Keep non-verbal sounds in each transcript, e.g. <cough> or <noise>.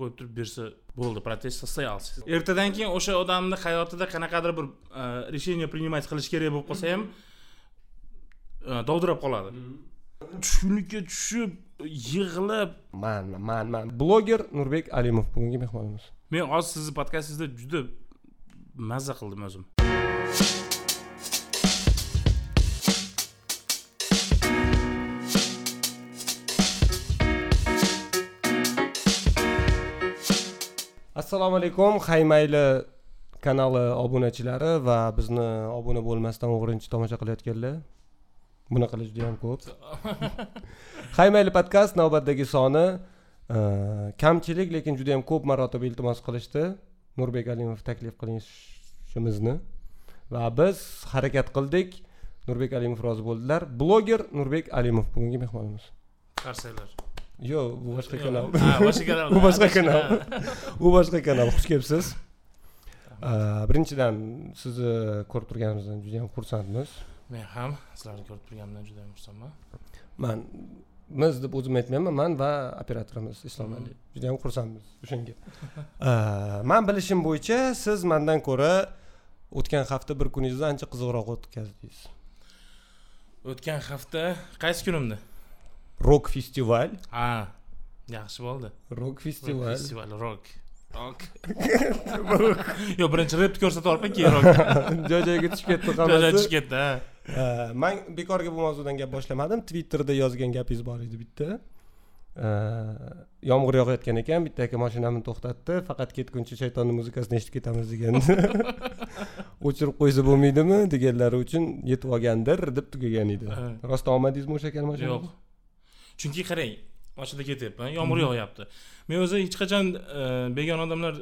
qo'yib turib bersa bo'ldi protest состоялся. Ertadan keyin o'sha odamni hayotida qanaqadir bir e, решение принимать qilish kerak bo'lib qolsa ham e, dovdirab qoladi. Tushkunlikka tushib yig'lab. Man man man. Bloger nurbek alimov bugungi mehmonimiz. Men hozir sizni podkastingizda juda mazza qildim o'zim assalomu alaykum haymayli kanali obunachilari va bizni obuna bo'lmasdan o'g'rincha tomosha qilayotganlar. Bunaqalar juda yam ko'p. <laughs> Haymayli podkast navbatdagi soni e, kamchilik lekin juda yam ko'p marotaba iltimos qilishdi. Nurbek alimov taklif qilishimizni. Va biz harakat qildik. Nurbek alimov rozi bo'ldilar. Bloger nurbek alimov. Bugungi mehmonimiz. Qarsanglar yo'q bu boshqa kanal ha boshqa kanal u boshqa kanal u boshqa kanal xush kelibsiz birinchidan sizni ko'rib turganimizdan juda yam xursandmiz men ham sizlarni ko'rib turganimdan juda yam xursandman. Man biz deb o'zim aytmayman man va operatorimiz islom ali. Juda yam xursandmiz o'shanga. Man bilishim bo'yicha siz mandan ko'ra o'tgan hafta bir kuningizni ancha qiziqroq o'tkazdingiz o'tgan hafta qaysi kunimni festival <laughs> ha. Yaxshi bo'ldi rok festival festival rok rok yo'q birinchi repni ko'rsatib yuboribman keyin rok joy joyiga tushib ketdi joy joyi hammasi tushib ketdi man bekorga bu mavzudan gap boshlamadim twitterda yozgan gapingiz bor edi bitta yomg'ir yog'ayotgan ekan bitta aka mashinamni to'xtatdi faqat ketguncha shaytonni muzikasini eshitib ketamiz degandi o'chirib qo'ysa bo'lmaydimi deganlari uchun yetib olgandir deb tugagan edi rostdan olmadingizmi o'sha ekani mashina yo'q chunki qarang mashina ketyapman yomg'ir yog'yapti. Men o'zi hech qachon e, begona odamlar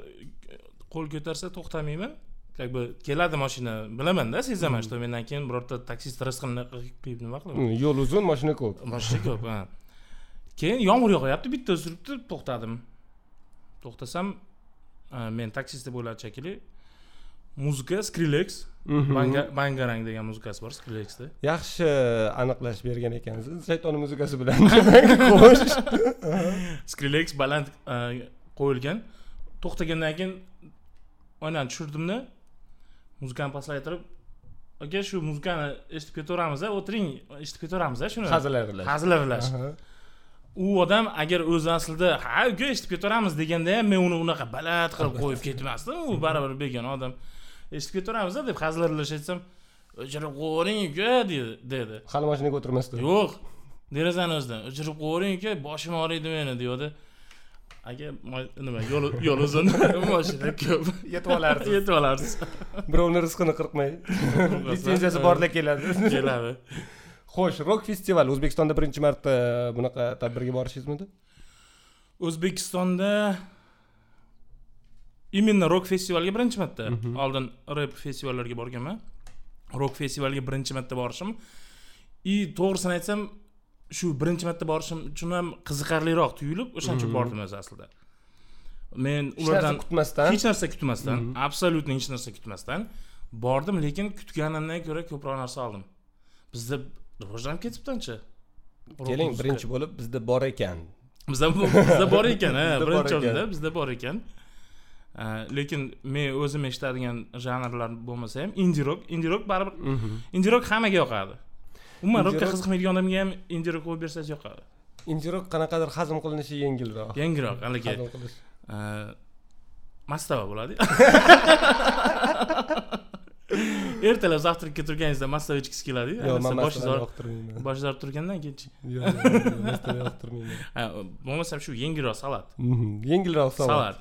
qo'l ko'tarsa to'xtamayman. Как бы keladi mashina bilamanda sezaman что mendan keyin birorta taksist rizqini qilib nima qilaman yo'l uzun mashina ko'p. Mashina ko'p ha. Keyin yomg'ir yog'yapti bitta suribdi to'xtadim. To'xtasam e, men taksist deb o'yladi shekilli muzika skrillex. Mhm. Banga- bangarang degan muzikasi bor skrillexda. Yaxshi aniqlash bergan ekansiz. Shaytonni muzikasi bilan <laughs> xo'sh. <laughs> Skrillex baland e, qo'yilgan. To'xtagandan keyin oynani tushirdimda. Muzikani pastlaytirib aka shu muzikani eshitib ketaveramiz o'tiring eshitib ketaveramiz shuni. Hazil aralash hazil aralash Aha. u odam agar o'zi aslida ha uka eshitib ketaveramiz deganda ham men uni unaqa baland qilib qo'yib ketmasdim u <laughs> baribir begona odam eshitib ketaveramiz deb hazil aralash aytsam o'chirib qo'yavering uka dedi dedi. Hali mashinaga o'tirmasdi yo'q derazani o'zidan o'chirib qo'yavering uka boshim og'riydi meni deyapti. Aka nima yo'l yo'l uzun <laughs> mashina ko'p. Yetib olarsiz <laughs> yetib olarsiz birovni rizqini qirqmay. <laughs> Litsenziyasi borlar keladi. Keladi. Xo'sh rok festival o'zbekistonda birinchi marta bunaqa tadbirga borishingizmidi o'zbekistonda именно rok festivalga birinchi marta oldin rep festivallarga borganman rok festivalga birinchi marta borishim и to'g'risini aytsam shu birinchi marta borishim uchun ham qiziqarliroq tuyulib o'shaning uchun bordim o'zi aslida men ulardan kutmasdan hech narsa kutmasdan absolyutно hech narsa kutmasdan bordim lekin kutganimdan ko'ra ko'proq narsa oldim bizda rivojlanib ketibdi ancha keling birinchi bo'lib bizda bor ekan bizda bizda bor ekan ha birinchi o'rinda bizda bor ekan lekin men o'zim eshitadigan janrlar bo'lmasa ham indie rock indie rock baribir indie rock hammaga yoqadi. Umuman rock- qiziqmaydigan odamga ham indie rock qo'yib bersangiz yoqadi. Indie rock qanaqadir hazm qilinishi yengilroq yangiroq haligi a, mastava bo'ladi. <laughs> Ertalab завтракка turganingizda mastava ichgisi keladiyu yo'q man boshingiz og'rib- boshingiz og'rib turgandan keyinchi yo'q masalani yoqtirmayman. <laughs> Bo'lmasam shu yengilroq salat. Mhm, yengilroq salat. Salat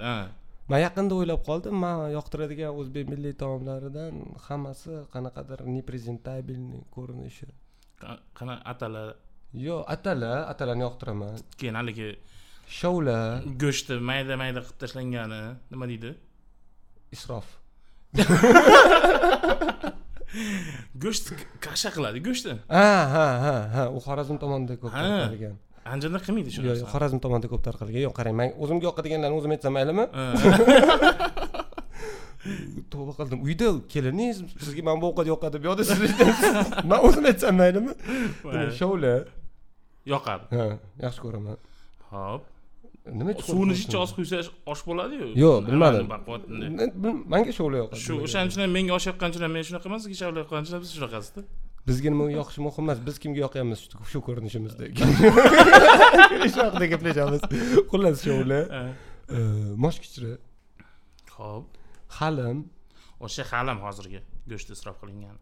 man yaqinda o'ylab qoldim man yoqtiradigan o'zbek milliy taomlaridan hammasi qanaqadir непрезентабельный ko'rinishi. Qa- qana atala? Yo'q atala atalani yoqtiraman. Keyin haligi shovla. go'shtni mayda mayda qilib tashlangani nima deydi? Isrof. <laughs> Go'sht kasha qiladi go'shtni ha ha ha ha u xorazm tomonida ko'p Ha. Andijonda qilmaydi shu yo'q xorazm tomonida ko'p tarqalgan. Yo'q qarang man o'zimga yoqadiganlarni o'zim aytsam maylimi? <laughs> Tavba qildim. Uyda keliningiz sizga mana bu ovqat yoqadi bu yoqda siz <laughs> man o'zim aytsam maylimi? Mayli. shovla. Yoqadi. Ha yaxshi ko'raman. Ho'p nima suvni jicha oz quysa osh bo'ladiyu? Yo'q, bilmadim. manga shovla yoqadi. Shu o'shaning uchun ham menga osh yoqqancha ham men shunaqa emas sizga shavla yoqqancha ham siz shunaqasizda bizga nima yoqishi muhim emas. Biz kimga yoqyapmiz? Shu- ko'rinishimizdek shu haqida gaplashamiz <laughs> <laughs> xullas shovla e, moshkichiri ho'p halim. O'sha halim hozirgi go'sht isrof qilingan.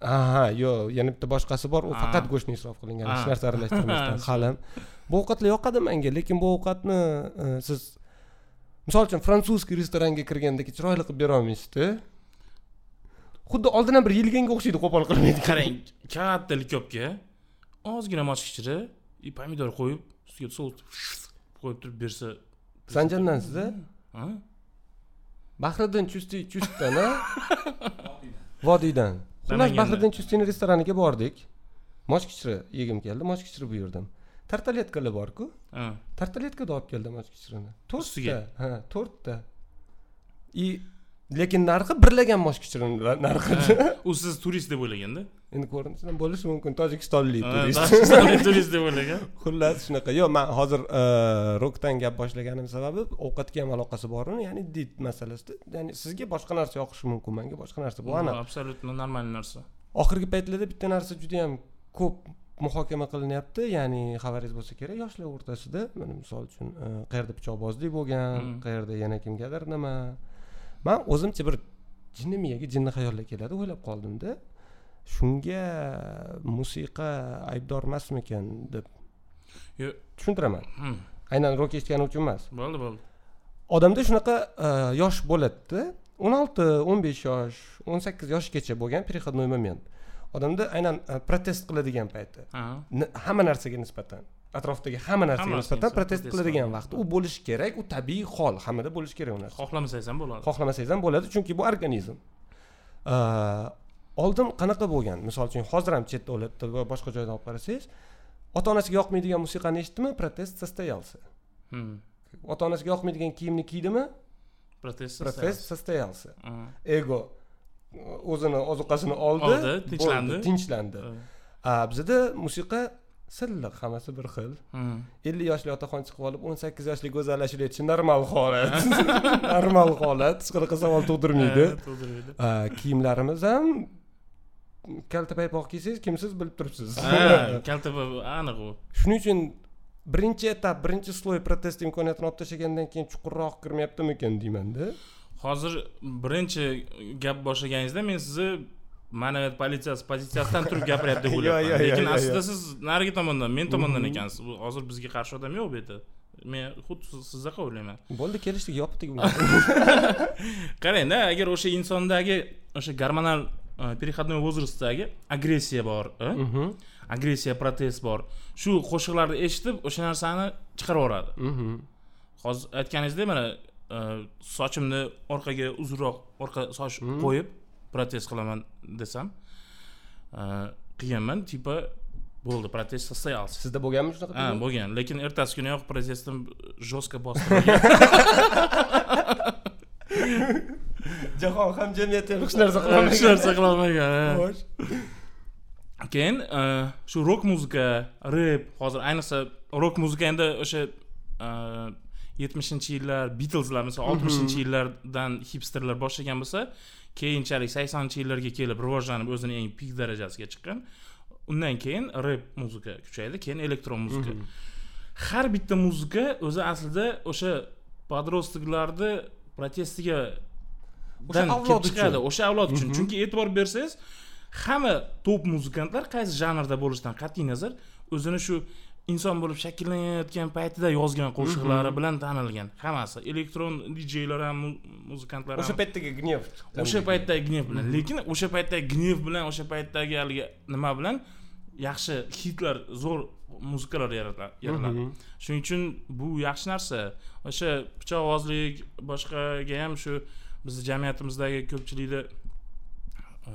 Aha yo'q yana bitta boshqasi bor. U faqat go'shtni isrof qilingan. Hech narsa aralashtirmasdan. <laughs> Halim. Bu ovqatlar yoqadi menga? Lekin bu ovqatni e, siz misol uchun frantsuzskiy restoranga kirgandek chiroyli qilib berolmaysizda xuddi oldin ham bir yilganga o'xshaydi qo'pol qilmaydi. <laughs> Qarang katta likopga ozgina moshkichiri и pomidor qo'yib ustiga soус qo'yib turib bersa sanjandan siz Ha? bahriddin chusti chustdan a? Vodiydan. Xullas bahriddin chustini restoraniga bordik. Moshkichiri yegim keldi moshkichiri buyurdim tartaletkalar borku. Ha. tartaletkada olib keldim moshkichirini Ustiga? to'rtta. Ha to'rtta. И lekin narxi birlagan moshkichirini narxi. U siz turist deb o'ylaganda? Endi ko'rinishidan bo'lishi mumkin. Tojikistonlik turist. turist deb o'ylagan. <laughs> Xullas shunaqa. Yo'q man hozir e, rokdan gap boshlaganim sababi ovqatga ham aloqasi bormi? Ya'ni did masalasida. Ya'ni sizga boshqa narsa yoqishi mumkin manga boshqa narsa bu. Aniq абсолютно нормальный narsa. Oxirgi paytlarda bitta narsa juda yam ko'p muhokama qilinyapti. Ya'ni xabaringiz bo'lsa kerak yoshlar o'rtasida. Mana misol uchun e, qayerda pichoqbozlik bo'lgan Mm. qayerda yana kimgadir nima man o'zimcha bir jinni miyaga jinni xayollar keladi o'ylab qoldimda. Shunga musiqa aybdor emasmikan deb Yo'q. tushuntiraman. Hmm, aynan rok eshitgani uchun emas. Bo'ldi bo'ldi. Odamda shunaqa e, yosh bo'ladida o'n olti o'n besh yosh o'n sakkiz yoshgacha bo'lgan переходной moment odamda aynan e, protest qiladigan payti hamma narsaga nisbatan atrofdagi hamma narsaga nisbatan protest qiladigan qiladi. vaqt. U bo'lishi kerak u tabiiy hol hammada bo'lishi kerak u narsa. Xohlamasangiz ham bo'ladi. Xohlamasangiz ham bo'ladi chunki bu organizm. Oldin qanaqa bo'lgan? Misol uchun hozir ham chet davlatda va boshqa joyda olib qarasangiz ota onasiga yoqmaydigan musiqani eshitdimi? Protest состоялся Hmm. ota onasiga yoqmaydigan kiyimni kiydimi? Protest protest состоялся Ha. ego o'zini ozuqasini oldi tinchlandi. tinchlandi bizada musiqa silliq hammasi bir xil. Hmm. ellik yoshli otaxon chiqib olib o'n sakkiz yoshli go'zallashib aytishi normal holat. <laughs> Normal holat. Hech qanaqa savol tug'dirmaydi. <laughs> A, kiyimlarimiz ham kalta paypoq kiysangiz kimsiz bilib turibsiz. <laughs> Kalta aniq u. Shuning uchun birinchi etap birinchi sloy protest imkoniyatini olib tashlagandan keyin chuqurroq kirmayaptimikan deymanda. Hozir birinchi gap boshlaganingizda men sizni ma'naviyat politsiyasi pozitsiyasidan turib gapiryapti deb <laughs> o'ylayapman lekin aslida siz narigi tomondan men tomondan ekansiz. Bu hozir bizga qarshi odam yo'q bu yerda. Men xuddi siz- sizdaqa o'ylayman <laughs> bo'ldi kelishdik yopdik <laughs> qarangda agar o'sha insondagi o'sha gormonal e, переходной возрастdagi agressiya bor e? Mhm, agressiya protest bor. Shu qo'shiqlarni eshitib o'sha narsani chiqarib yuboradi mhm. hozir aytganingizdek mana e, sochimni orqaga uzunroq orqa soch qo'yib protest qilaman desam e, qilganman tipa bo'ldi protest состоялся sizda bo'lganmi shunaqa ha bo'lgan lekin ertasi kuniyoq protestim жестко bostirgan <laughs> jahon hamjamiyati ham hech narsa hech narsa qilolmagan. Xo'sh. keyin e, shu rok muzika rep hozir ayniqsa rok muzika endi o'sha e, yetmishinchi yillar bitlslar misol oltmishinchi yillardan hipsterlar boshlagan bo'lsa keyinchalik saksonninchi yillarga kelib rivojlanib o'zini eng pik darajasiga chiqqan. Undan keyin rep muzika kuchaydi keyin elektron muzika har bitta muzika o'zi aslida o'sha подросткlarni protestiga O'sha avlod chiqadi o'sha avlod uchun. Chunki e'tibor bersangiz hamma top muzikantlar qaysi janrda bo'lishidan qat'iy nazar o'zini shu inson bo'lib shakllanayotgan paytida yozgan qo'shiqlari bilan tanilgan. Hammasi. Elektron djlar ham mu- muzikantlar ham. O'sha paytdagi gnev. O'sha paytdagi gnev bilan. Lekin o'sha paytdagi gnev bilan o'sha paytdagi haligi nima bilan yaxshi hitlar zo'r muzikalar yarata- yaratadi shuning uchun bu yaxshi narsa. O'sha pichoqbozlik boshqaga ham shu bizni jamiyatimizdagi ko'pchilikda e,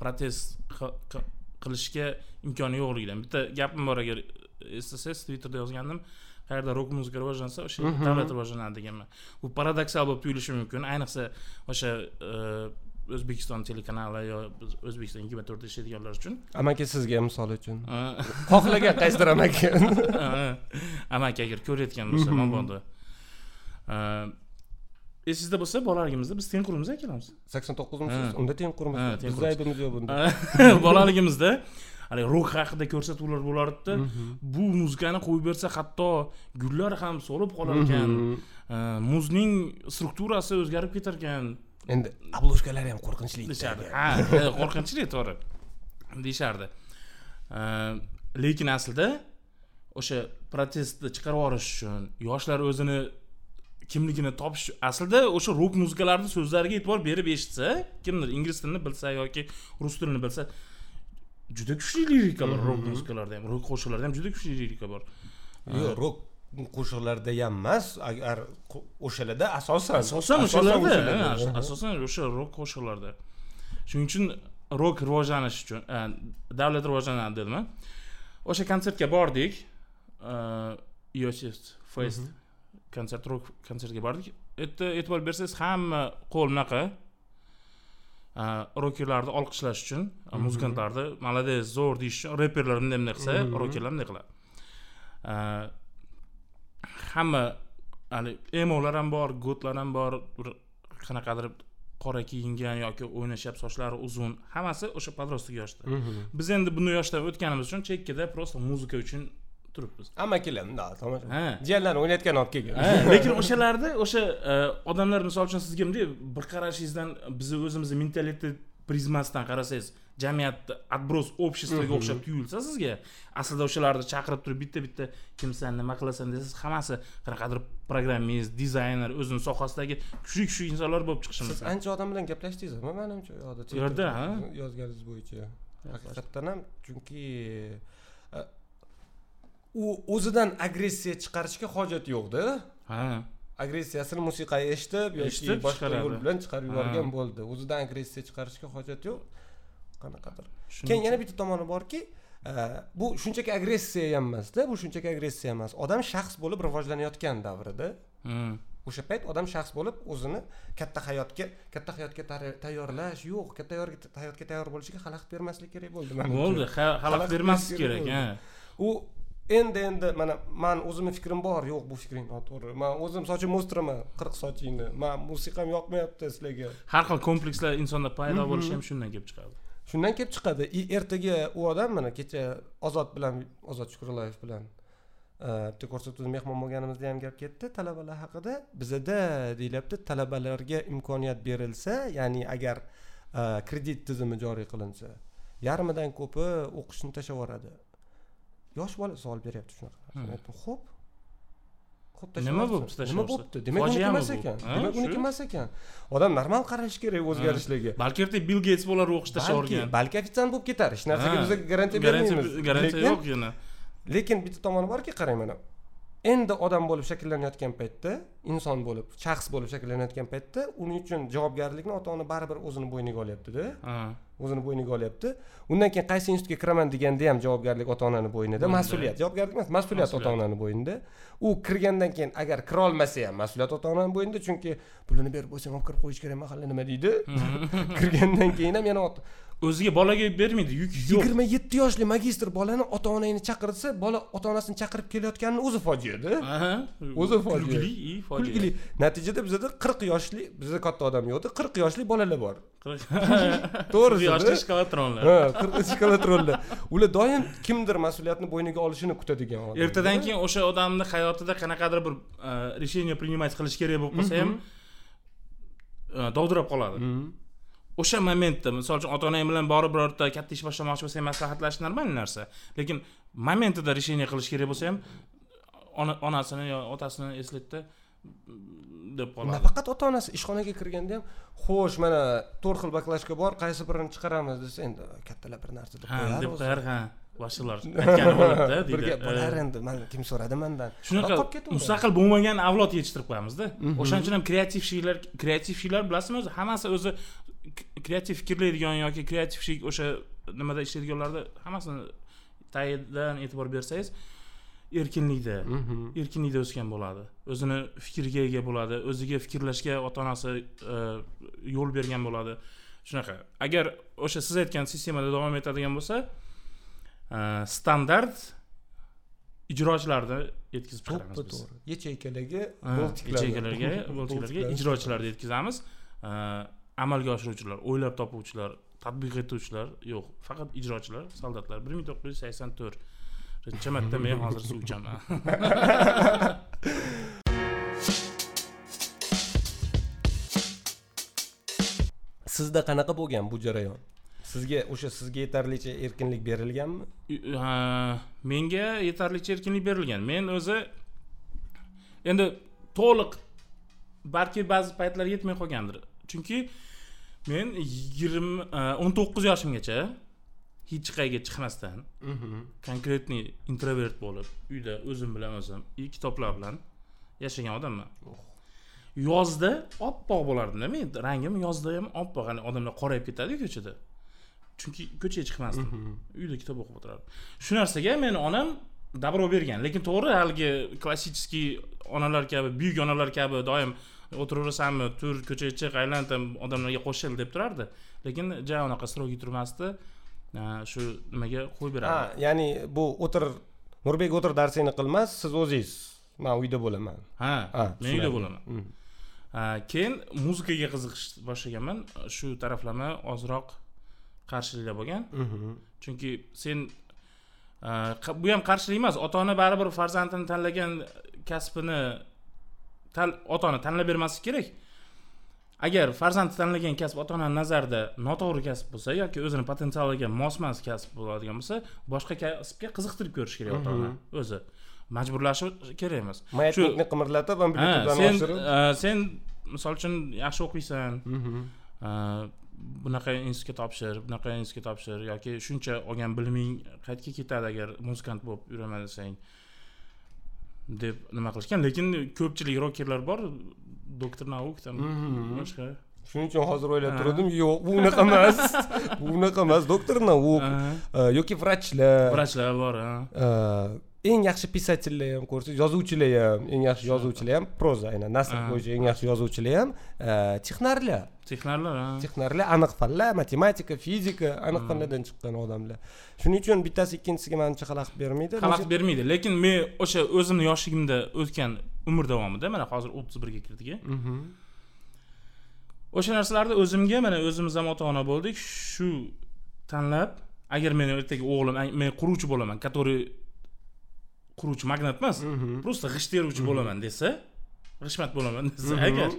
protest qi- qi- qilishga imkoni yo'qligidan. Bitta gapim bor agar eslasangiz twitterda yozgandim. Qayerda rok muzika rivojlansa o'sha yerda davlat rivojlanadi deganman. Bu paradoksal bo'lib tuyulishi mumkin. Ayniqsa o'sha e, o'zbekiston telekanali yo o'zbekiston yigirma to'rtda ishlaydiganlar uchun. Amaki sizga misol uchun. Xohlagan <laughs> qaysidir amaki. Amaki agar ko'rayotgan bo'lsa mabodo. A, esingizda bo'lsa bolaligimizda biz tengqurmiz akamiz sakson to'qqizmisiz unda tengqurmiz bizni aybimiz yo'q bunda. <laughs> Bolaligimizda haligi rok haqida ko'rsatuvlar bo'lar edida Mhm. bu muzikani qo'yib bersa hatto gullar ham so'lib qolar ekan Mhm. Muzning strukturasi o'zgarib ketar ekan endi obложкалari ham qo'rqinchli deyishardi. ha e, qo'rqinchli to'g'ri. Deyishardi. Lekin aslida o'sha protestni chiqarib yuborish uchun yoshlar o'zini kimligini topish aslida o'sha rok muzikalarni so'zlariga e'tibor berib eshitsa kimdir ingliz tilini bilsa yoki rus tilini bilsa juda kuchli lirika bor rok muzikalarda ham rok qo'shiqlarda ham juda kuchli lirika bor. Yo'q. rok qo'shiqlarda ham emas agar o'shalarda asosan asosan o'shalarda o'shalarda. ha, as- asosan o'sha rok qo'shiqlarda. Shuning uchun rok rivojlanish uchun davlat rivojlanadi dedimi o'sha konsertga bordik iosif fest konsert rok konsertiga bordik. Yerda e'tibor bersangiz hamma qo'l bunaqa rokerlarni olqishlash uchun muzikantlarni молодец zo'r deyish uchun reperlar bunday bunday qilsa rokerlar bunday qiladi hamma hali emolar ham bor gotlar ham bor bir qanaqadir qora kiyingan yoki o'ynashyapti sochlari uzun hammasi o'sha подросток yoshda biz endi buni yoshdan o'tganimiz uchun chekkada просто muzika uchun turibmiz. Amakilar da tomosha ha jiyanlarni o'ynayotgan olib kelgan <laughs> lekin o'shalarda o'sha e, odamlar misol uchun sizga bunday bir qarashingizdan bizni o'zimizni mentalitet prizmasidan qarasangiz jamiyatni отброс обществоga o'xshab tuyulsa sizga aslida o'shalarni chaqirib turib bitta bitta kimsan nima qilasan desangiz hammasi qanaqadir programmist dizayner o'zini sohasidagi kuchli kuchli insonlar bo'lib chiqishi siz mumkin. ancha odam bilan gaplashdingizmi? Manimcha u yoqda Yerda, yozganingiz bo'yicha. Haqiqatdan ham chunki u o'zidan agressiya chiqarishga hojat yo'qda. Ha. Agressiyasini musiqaga eshitib yoki boshqa yo'l bilan chiqarib yuborgan bo'ldi. O'zidan agressiya chiqarishga hojat yo'q. Qanaqadir. Keyin yana bitta tomoni borki e, bu shunchaki agressiya ham emasda. Bu shunchaki agressiya emas. Odam shaxs bo'lib rivojlanayotgan davrida o'sha payt odam shaxs bo'lib o'zini katta hayotga katta hayotga tayyorlash yo'q. Katta hayotga tayyor bo'lishiga xalaqit bermaslik kerak bo'ldi. Manimcha. bo'ldi. Xalaqit bermaslik kerak u endi endi mana man o'zimni fikrim bor. Yo'q bu fikring noto'g'ri. Man o'zim sochimni o'stiraman qirq sochingni. Man musiqam yoqmayapti sizlarga. Har xil komplekslar insonda paydo Mhm. bo'lishi ham shundan kelib chiqadi. Shundan kelib chiqadi. I ertaga u odam mana kecha ozod bilan ozod shukurulayev bilan e, bitta ko'rsatuvda mehmon bo'lganimizda ham gap ketdi. Talabalar haqida bizada deyilyapti talabalarga imkoniyat berilsa ya'ni agar e, kredit tizimi joriy qilinsa yarmidan ko'pi o'qishni tashlab yuboradi yosh bola savol beryapti shunaqa Hmm. ho'p ho'p Nima tashlab nima bo'pti demak uniki emas ekan. Demak uniki emas ekan. Odam normal qarashi kerak o'zgarishlarga balki ertaga bill geyts bo'lar o'qish tashlab balki ofitsiant bo'lib ketar. Hech narsaga Ha. biz garantiya bermaymiz. garantiya yo'q yana. lekin bitta tomoni borki qarang mana endi odam bo'lib shakllanayotgan paytda inson bo'lib shaxs bo'lib shakllanayotgan paytda uning uchun javobgarlikni ota ona baribir o'zini bo'yniga olyaptida. O'zini bo'yniga olyapti. Undan keyin qaysi institutga kiraman deganda ham javobgarlik ota onani bo'ynida. mas'uliyat. Javobgarlik emas mas'uliyat ota onani bo'ynida. U kirgandan keyin agar kirolmasa ham mas'uliyat ota onani bo'ynida chunki pulini berib bo'lsam olib kirib qo'yish kerak mahalla nima deydi? <laughs> Kirgandan keyin ham yana o'ziga bolaga bermaydi yuk yo'q. Yigirma yetti yoshli magistr bolani ota onangni chaqirsa bola ota onasini chaqirib kelayotganini o'zi fojiada. O'zi fojia. kulgili kulgili. Natijada bizada qirq yoshli bizda katta odam yo'qda qirq yoshli bolalar bor. <laughs> To'g'ri yoshli qirq shkolatronlar ular doim kimdir mas'uliyatni bo'yniga olishini kutadigan odam. Ertadan keyin o'sha odamni hayotida qanaqadir bir e, решение принимать qilish kerak bo'lib qolsa ham e, dovdirab qoladi. O'sha momentda misol uchun ota onang bilan borib birorta katta ish boshlamoqchi bo'lsang maslahatlashish normal narsa. Lekin momentida решение qilish kerak bo'lsa ham ona- onasini yo otasini eslatdi deb qoladi. Nafaqat ota onasi ishxonaga kirganda ham xo'sh mana to'rt xil baklashka bor qaysi birini chiqaramiz desa endi kattalar bir narsa deb qo'yar deb qo'yar ha boshqalar <laughs> aytgani bo'ladida deydi. bo'lar endi man kim so'radi mandan? Shunaqa mustaqil bo'lmagan avlod yetishtirib qo'yamizda. Mhm. o'shaning uchun ham kreativshiylar kreativshiylar bilasizmi o'zi? Hammasi o'zi kreativ fikrlaydigan yoki kreativshik o'sha nimada ishlaydiganlarni hammasini tagidan e'tibor bersangiz erkinlikda Mhm. erkinlikda o'sgan bo'ladi. O'zini fikriga ega bo'ladi o'ziga fikrlashga ota onasi e, yo'l bergan bo'ladi. Shunaqa. Agar o'sha siz aytgan sistemada davom etadigan bo'lsa e, standart ijrochilarni yetkazib chiqaramiz to'ppa to'g'ri. Yacheykalarga Ha, boltiklarga. <laughs> ijrochilarni yetkazamiz. E, amalga oshiruvchilar o'ylab topuvchilar tadbiq etuvchilar yo'q faqat ijrochilar soldatlar. Bir ming to'qqiz yuz sakson to'rtinchi marta men hozir suv ichaman. <laughs> Sizda qanaqa bo'lgan bu jarayon? Sizga o'sha sizga yetarlicha erkinlik berilganmi? Menga yetarlicha erkinlik berilgan. Men o'zi endi to'liq balki ba'zi paytlar yetmay qolgandir chunki men yigirma o'n to'qqiz yoshimgacha hech qayerga chiqmasdan konkretniy introvert bo'lib uyda o'zim bilan o'zim и kitoblar bilan yashagan odamman. Yozda oppoq bo'lardimda. Men rangim yozda ham oppoq hani odamlar qorayib ketadiku ko'chada. Chunki ko'chaga chiqmasdim. Uyda kitob o'qib o'tirardim. Shu narsaga meni onam добро bergan. Lekin to'g'ri haligi klassический onalar kabi buyuk onalar kabi doim o'tiraverasanmi tur ko'chaga chiq aylan там odamlarga qo'shil deb turardi. Lekin ja unaqa строгий turmasdi Ha, shu nimaga qo'yib ha berardi ya'ni bu o'tir nurbek o'tir darsingni qilmas siz o'zingiz. Man uyda bo'laman. Ha Ha, men uyda bo'laman. Mm. Ha, keyin muzikaga qiziqish boshlaganman. Shu taraflama ozroq qarshiliklar bo'lgan. Mhm. chunki sen bu ham qarshilik emas. Ota ona baribir farzandini tanlagan kasbini ota ona tanlab bermasligi kerak. Agar farzandi tanlagan kasb ota onani nazarida noto'g'ri kasb bo'lsa yoki o'zini potensialiga mos emas kasb bo'ladigan bo'lsa boshqa kasbga qiziqtirib ko'rish kerak ota ona o'zi. Majburlashi kerak emas. Maятникni qimirlatib amplitudani sen oshirib. e, sen misol uchun yaxshi o'qiysan. Mhm. e, bunaqa institutga topshir bunaqa institutga topshir yoki shuncha olgan biliming qayerga ketadi agar muzikant bo'lib yuraman desang deb nima qilishgan. Lekin ko'pchilik rokerlar bor doktor nauk там Mhm. boshqa. Shuning uchun hozir o'ylab turdim yo'q bu unaqa emas. <laughs> Bu unaqa emas doktor nauk yoki vrachlar. Vrachlar bor eng yaxshi pisatellar ham ko'rsangiz yozuvchilar ham eng yaxshi yozuvchilar ham proza aynan nasr Ha. bo'yicha eng yaxshi yozuvchilar ham e, texnarlar. Texnarlar ha. texnarlar aniq fanlar matematika fizika aniq fanlardan chiqqan odamlar. Shuning uchun bittasi ikkinchisiga manimcha xalaqit bermaydi. Xalaqit bermaydi lekin men o'sha o'zimni yoshligimda o'tgan umr davomida mana hozir o'ttiz birga kirdik Mhm. o'sha narsalarni o'zimga mana o'zimiz ham ota ona bo'ldik. Shu tanlab agar meni ertaga o'g'lim men quruvchi bo'laman который quruvchi magnat emas Mhm. просто g'isht teruvchi bo'laman desa g'ishmat bo'laman desa Mhm. agar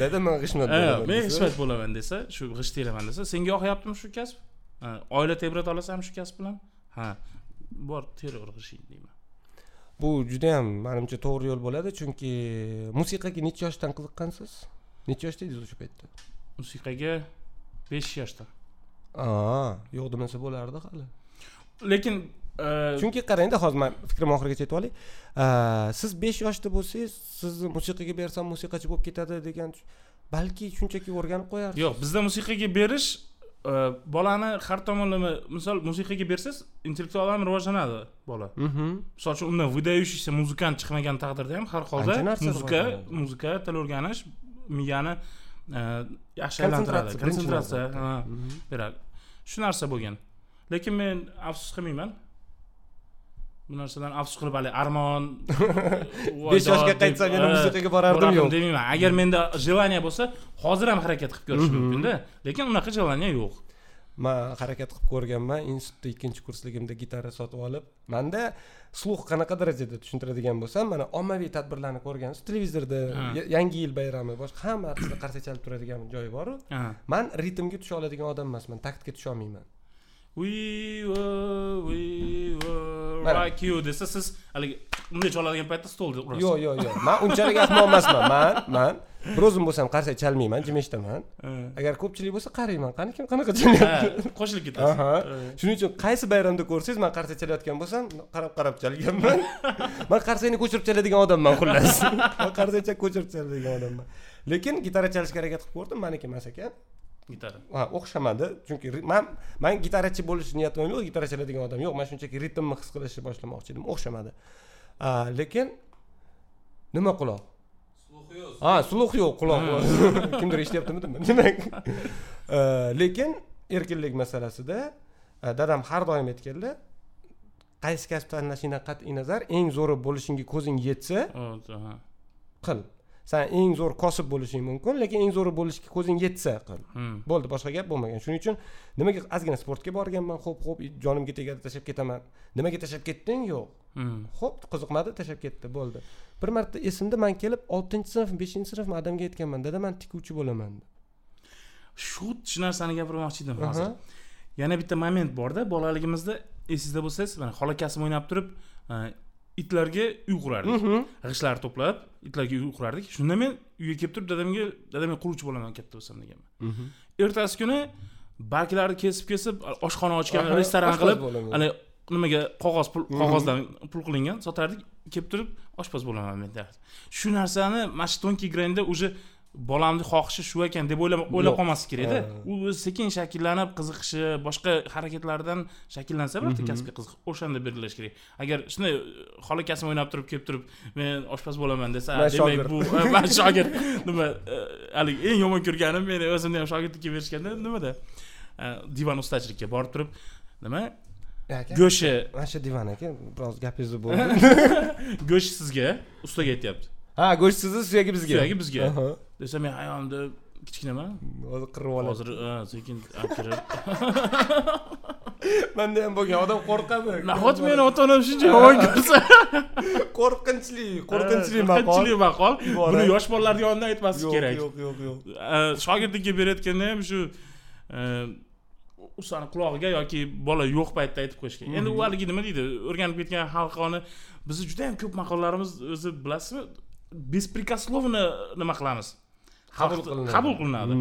dada man g'ishmat bo'laman men g'ishmat bo'laman desa shu g'isht teraman desa senga yoqyaptimi shu kasb? Oila tebrata olasanmi shu kasb bilan? Ha bor teraver g'ishting deyman. Bu judayam manimcha to'g'ri yo'l bo'ladi chunki musiqaga necha yoshdan qiziqqansiz? Necha yoshda edingiz o'sha paytda? Musiqaga besh yoshda yo'q demasa bo'lardi hali. Lekin chunki qarangda hozir man fikrimni oxirigacha aytib olay siz besh yoshda bo'lsangiz sizni musiqaga bersam musiqachi bo'lib ketadi degan balki shunchaki o'rganib qo'yarsiz yo'q bizda musiqaga berish bolani har tomonlama misol musiqaga bersangiz intellektual ham rivojlanadi bola. Misol uchun undan выдающийся muzikant chiqmagan taqdirda ham har holda muzika muzika til o'rganish miyani yaxshi aylantiradi konsentratsiya beradi shu narsa bo'lgan lekin men afsus qilmayman bu narsadan afsus qilib haligi armon <laughs> besh yoshga qaytsam yana musiqaga borardim yo'q. demayman agar menda желание bo'lsa hozir ham harakat qilib ko'rishim Mhm. mumkinda. Lekin unaqa желание yo'q. Man harakat qilib ko'rganman institutda ikkinchi kursligimda gitara sotib olib manda sluh qanaqa darajada tushuntiradigan bo'lsam mana ommaviy tadbirlarni ko'rgansiz televizorda yangi yil bayrami boshqa hammasida qarsak chalib turadigan joyi boru. Man ritmga tusha oladigan odam emasman taktga tusha olmayman we were we were Mana. like you. Desa siz haligi bunday choladigan paytda stolda urasiz yo'q yo'q yo'q man unchalik ahmoq emasman. Man man. Bir o'zim bo'lsam qarsak chalmayman jim eshitaman. Agar ko'pchilik bo'lsa qarayman. Qani kim qanaqa chalyapti Ha, qo'shilib ketasiz. Shuning uchun qaysi bayramda ko'rsangiz man qarsak chalayotgan bo'lsam qarab qarab chalganman. <laughs> Man qarsakni ko'chirib chaladigan odamman xullas. <laughs> Man qarsakcha ko'chirib chaladigan odamman. Lekin gitara chalishga harakat qilib ko'rdim. Maniki emas ekan gitara. Ha o'xshamadi. Chunki man man gitarachi bo'lish niyatim yo'q gitara chaladigan odam yo'q. Man shunchaki ritmni his qilishni boshlamoqchi edim. O'xshamadi. Lekin nima quloq? Ha sluh yo'q quloq. <laughs> Kimdir eshityaptimi demak. <laughs> Lekin erkinlik masalasida dadam har doim aytganlar qaysi kasb tanlashingdan qat'iy nazar eng zo'ri bo'lishingga ko'zing yetsa qil san eng zo'r kosib bo'lishing mumkin lekin eng zo'ri bo'lishga ko'zing yetsa qil. Hmm. bo'ldi boshqa gap bo'lmagan. Shuning uchun nimaga ozgina sportga borganman? Ho'p ho'p jonimga tegadi tashlab ketaman. Nimaga tashlab ketding? Yo'q. Hmm. ho'p qiziqmadi tashlab ketdi bo'ldi. Bir marta esimda man kelib oltinchi sinf beshinchi sinfmi adamga aytganman dada man tikuvchi bo'laman deb. shu shu narsani gapirmoqchi edim hozir. Yana bitta moment borda bolaligimizda esingizda bo'lsangiz mana xola kasim o'ynab turib e, itlarga uy qurardik. Mhm. g'ishtlar to'plab itlarga uy qurardik. Shunda men uyga kelib turib dadamga dadam men quruvchi bo'laman katta bo'lsam deganman. Ertasi kuni barglarni kesib kesib oshxona ochgan restoran qilib ana nimaga qog'oz pul qog'ozdan pul qilingan sotardik kelib turib oshpaz bo'laman men shu narsani mana shu tонкий грanda уже bolamni xohishi shu ekan deb o'ylab o'ylab qolmaslik kerakda. U o'zi sekin shakllanib qiziqishi boshqa harakatlardan shakllansa albatta kasbga qiziq. O'shanda belgilash kerak. Agar shunday xola kasim o'ynab turib kelib turib men oshpaz bo'laman desa demak bu man <laughs> shogird. Nima e, haligi eng yomon ko'rganim meni o'zimni ham shogirdlikka berishganda nimada? E, divan ustachilikka borib turib nima? Go'shti mana shu divan aka biroz gapingizni bo'ldi. <laughs> Go'sht sizga ustaga aytyapti ha go'sht sizni suyagi bizga. Suyagi bizga. Desa men hayolimda kichkinaman hozir qirib oladi hozir sekin kirib. <laughs> Manda ham bo'lgan odam qo'rqadi. <laughs> Nahot meni ota onam shuncha yomon ko'rsa <laughs> qo'rqinchli qo'rqinchli maqol. qo'rqinchli maqol. Buni yosh bolalarni yonida aytmaslik kerak. yo'q yo'q yo'q. Shogirdlikka berayotganda ham shu e, ustani qulog'iga yoki bola yo'q paytda aytib qo'yish kerak endi u haligi nima deydi? O'rganib ketgan xalqoni bizni juda yam ko'p maqollarimiz o'zi bilasizmi bespрекословно nima qilamiz Qabul qabul qilinadi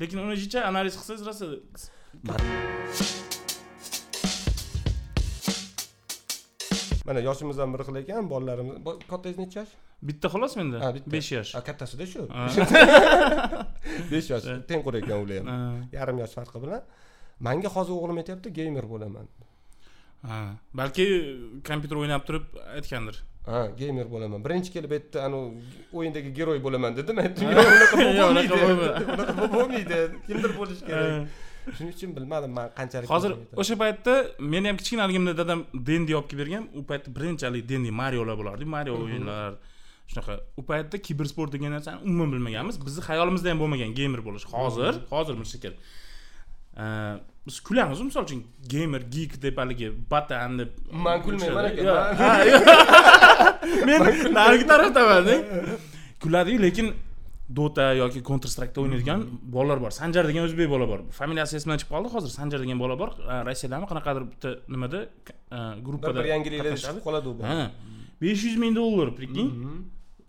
lekin uni ichicha analiz qilsangiz rosa mana yoshimiz ham bir xil ekan bolalarimiz bo- kattangiz necha yosh? Bitta xolos menda. Ha, bitta. besh yosh. Kattasida shu. <laughs> Besh yosh. Tengqur ekan ular ham Ha, yarim yosh farqi bilan. Manga hozir o'g'lim aytyapti geymer bo'laman. Ha. balki kompyuter o'ynab turib aytgandir ha geymer bo'laman. Birinchi kelib aytdi anavi o'yindagi geroy bo'laman <laughs> dedim aytdim yo'q unaqa bo'lmaydi. <laughs> unaqa bo'lmaydi. Kimdir bo'lishi <laughs> kerak. Shuning uchun bilmadim man qanchalik hozir o'sha paytda meni ham kichkinaligimda dadam dendi olib kelib bergan. U paytda birinchi haligi dendi mariolar bo'lardi mario o'yinlar shunaqa. U paytda kibersport degan narsani umuman bilmaganmiz. Bizni xayolimizda ham bo'lmagan geymer bo'lish. Hozir hozir bir shekil Ee, biz kulamiz misol uchun geymer geek deb haligi batan deb Man kulmayman aka, <laughs> men narigi tarafdaman kuladiyu lekin dota yoki counter strike'da o'ynaydigan bolalar bor. Sanjar degan o'zbek bola bor. Familiyasi esimdan chiqib qoldi hozir sanjar degan bola bor. Rossiyadami qanaqadir bitta nimada e, gruppada bir yangiliklar chiqib qoladi u besh yuz ming dollar prikинь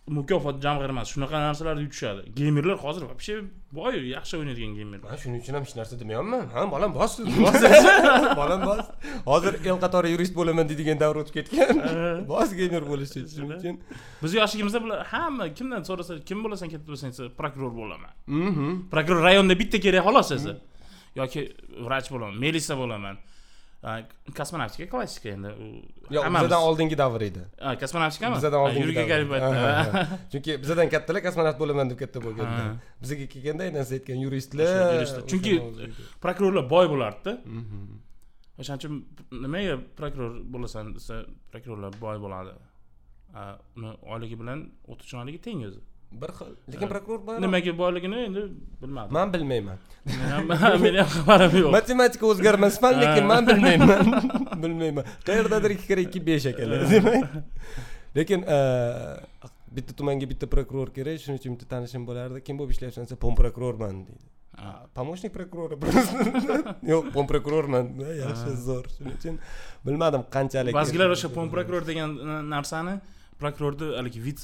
Mukofot jamg'armasi shunaqa narsalarni yutishadi geymerlar hozir вообще boy yaxshi o'ynaydigan geymerlar man shuning uchun ham hech narsa demayapman. Ha bolam bos bos. <laughs> Bolam bos. Hozir el qatori yurist bo'laman deydigan davr o'tib ketgan. <laughs> Bos geymer bo'lishi shuning uchun. Biz yoshligimizda bular hamma kimdan so'rasa kim bo'lasan katta bo'lsang desa prokuror bo'laman. Mhm. prokuror rayonda bitta kerak xolos o'zi yoki vrach bo'laman melisa bo'laman kosmonavtika klassika endi u yo'q bizadan oldingi davr edi kosmonavtikami bizadan oldingi ha, ha. chunki bizadan kattalar kosmonavt bo'laman deb katta bo'lganlar Ha. bizaga kelganda aynan siz aytgan yuristlar. Chunki prokurorlar boy bo'lardida o'shaning uchun nimaga prokuror bo'lasan desa prokurorlar boy bo'ladi uni oyligi bilan o'qituvchini oyligi teng o'zi bir xil. Lekin prokuror nimaga boyligini endi bilmadim man bilmayman. Men ham- meni ham xabarim yo'q. Matematika o'zgarmasman lekin man bilmayman. <laughs> Bilmayman. Qayerdadir ikki kira ikki besh ekanlar demak. Lekin eh, bitta tumanga bitta prokuror kerak shuning uchun bitta tanishim bo'lardi. Kim bo'lib ishlayapsan desa pom prokurorman deydi. Помощник prokurori <laughs> yo'q pom prokurorman yaxshi zo'r. Shuning uchun bilmadim qanchalik ba'zilar o'sha pom prokuror degan narsani prokurorni haligi vit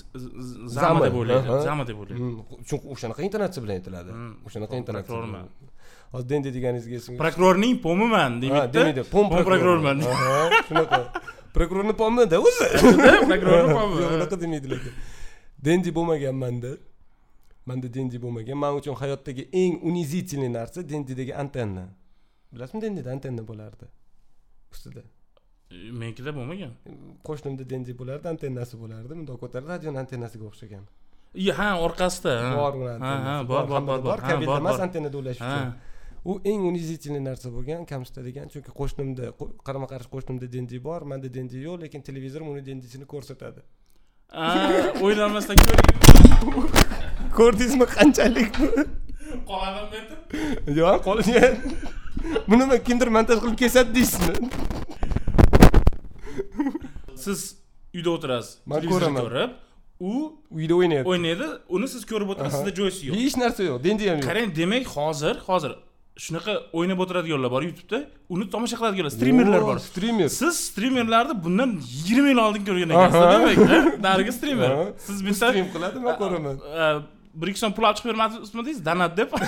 zama deb o'ylaydi zama deb o'ylaydi chunki o'shanaqa intonatsiya bilan aytiladi. Hmm, o'shanaqa intonatsiya prokurorman. hozir dendi deganingizga esimga prokurorning pomiman demaydi demaydi pom prokurorman. Shunaqa. Prokurorni pomida o'zi. <laughs> Prokurorni pomi yo'q unaqa demaydi lekin dendi bo'lmagan manda manda dendi bo'lmagan. Man uchun hayotdagi eng унизительный narsa dendidagi antenna. Bilasizmi dendida antenna bo'lardi. Ustida menikida bo'lmagan. Qo'shnimda dendi bo'lardi antennasi bo'lardi bundoq ko'tarib radioni antennasiga o'xshagan. Ha orqasida bor uni ha bor bor bor bor kabelda emas antennada ulash uchun. U eng унизительный narsa bo'lgan kamsitadigan chunki qo'shnimda qo- qarama qarshi qo'shnimda dendiy bor manda dendiy yo'q lekin televizor uni dendisini ko'rsatadi. O'ylamasdan ko'ring. <laughs> Ko'rdingizmi qanchalik? Yerda yo'q qolgan buni kimdir montaj qilib kesadi deysizmi siz uyda o'tirasiz Man ko'raman. ko'rib u uyda o'ynayapti. o'ynaydi uni siz ko'rib o'tirasiz sizda joysi yo'q. Hech narsa yo'q dendi ham yo'q. Qarang demak hozir hozir shunaqa o'ynab o'tiradiganlar bor youtubeda uni tomosha qiladiganlar strimerlar bor. strimer siz strimerlarni bundan yigirma yil oldin ko'rgan ekansiz demak narigi <laughs> strimer siz bitta strim qiladi man ko'raman bir ikki so'm pul olib chiqib bermadingizmi donat deb <laughs>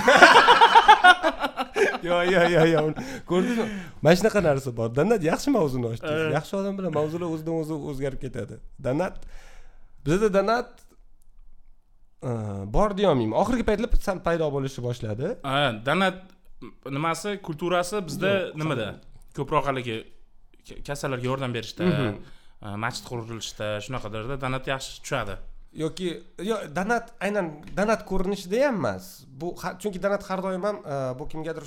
<laughs> yo'q yo'q yo'q yo'q ko'rdingizmi mana shunaqa narsa bor. Donat yaxshi mavzuni ochdingiz yaxshi odam bilan mavzular o'zidan o'zi o'zgarib ketadi. Donat bizada donat bor deyolmayman. Oxirgi paytlar sal paydo bo'lishni boshladi. Ha, donat nimasi? Kulturasi bizda nimada? ko'proq haligi ka- kasallarga yordam berishda Mhm. ha, masjid qurilishda shunaqalarda donat yaxshi tushadi yoki yo'q donat aynan donat ko'rinishida ham emas. Bu chunki donat har doim ham e, bu kimgadir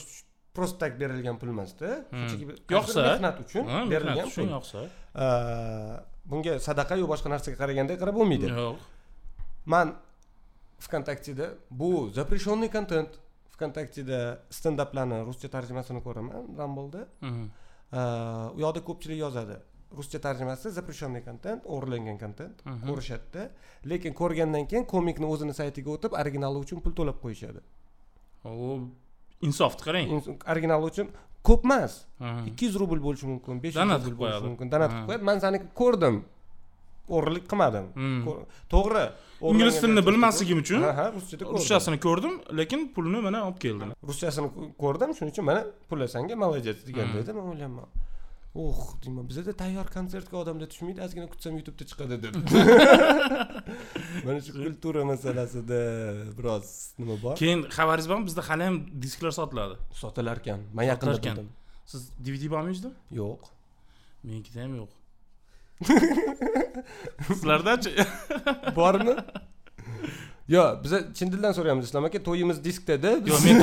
просто так berilgan pul emasda. Hmm. Yoqsa. mehnat uchun berilgan pul. yoqsa? E, bunga sadaqa yo boshqa narsaga qaraganda qarab bo'lmaydi. Yo'q. Man vkontakteda bu запрещенный контент vkontakteda stendaplarni ruscha tarjimasini ko'raman. Rambolda Mhm. u yoqda ko'pchilik yozadi ruscha tarjimasi запрещенный контент o'g'irlangan kontent ko'rishadida. Lekin ko'rgandan keyin komikni o'zini saytiga o'tib originali uchun pul to'lab qo'yishadi. U insofni qarang. Originali uchun ko'p emas. Ikki yuz rubl bo'lishi mumkin besh yuz rubl bo'lishi mumkin. Donat qilib qo'yadi. Man saniki ko'rdim. O'g'irlik qilmadim. To'g'ri. Ingliz tilini bilmasligim uchun ha ha ruschada ruschasini ko'rdim lekin pulni mana olib keldim. Ruschasini ko- ko'rdim shuning uchun mana pullasanga молодец deganda edi man o'ylayapman uh deyman bizada tayyor konsertga odamlar tushmaydi ozgina kutsam youtubeda chiqadi deb mana shu kultura masalasida biroz nima bor keyin xabaringiz bormi bizda hali ham disklar sotiladi sotilar ekan man yaqinda bildim siz dvd bormi yo'q menikida ham yo'q sizlardachi bormi yo'q biza chin dildan so'raymiz islom aka to'yimiz diskdada yo'q men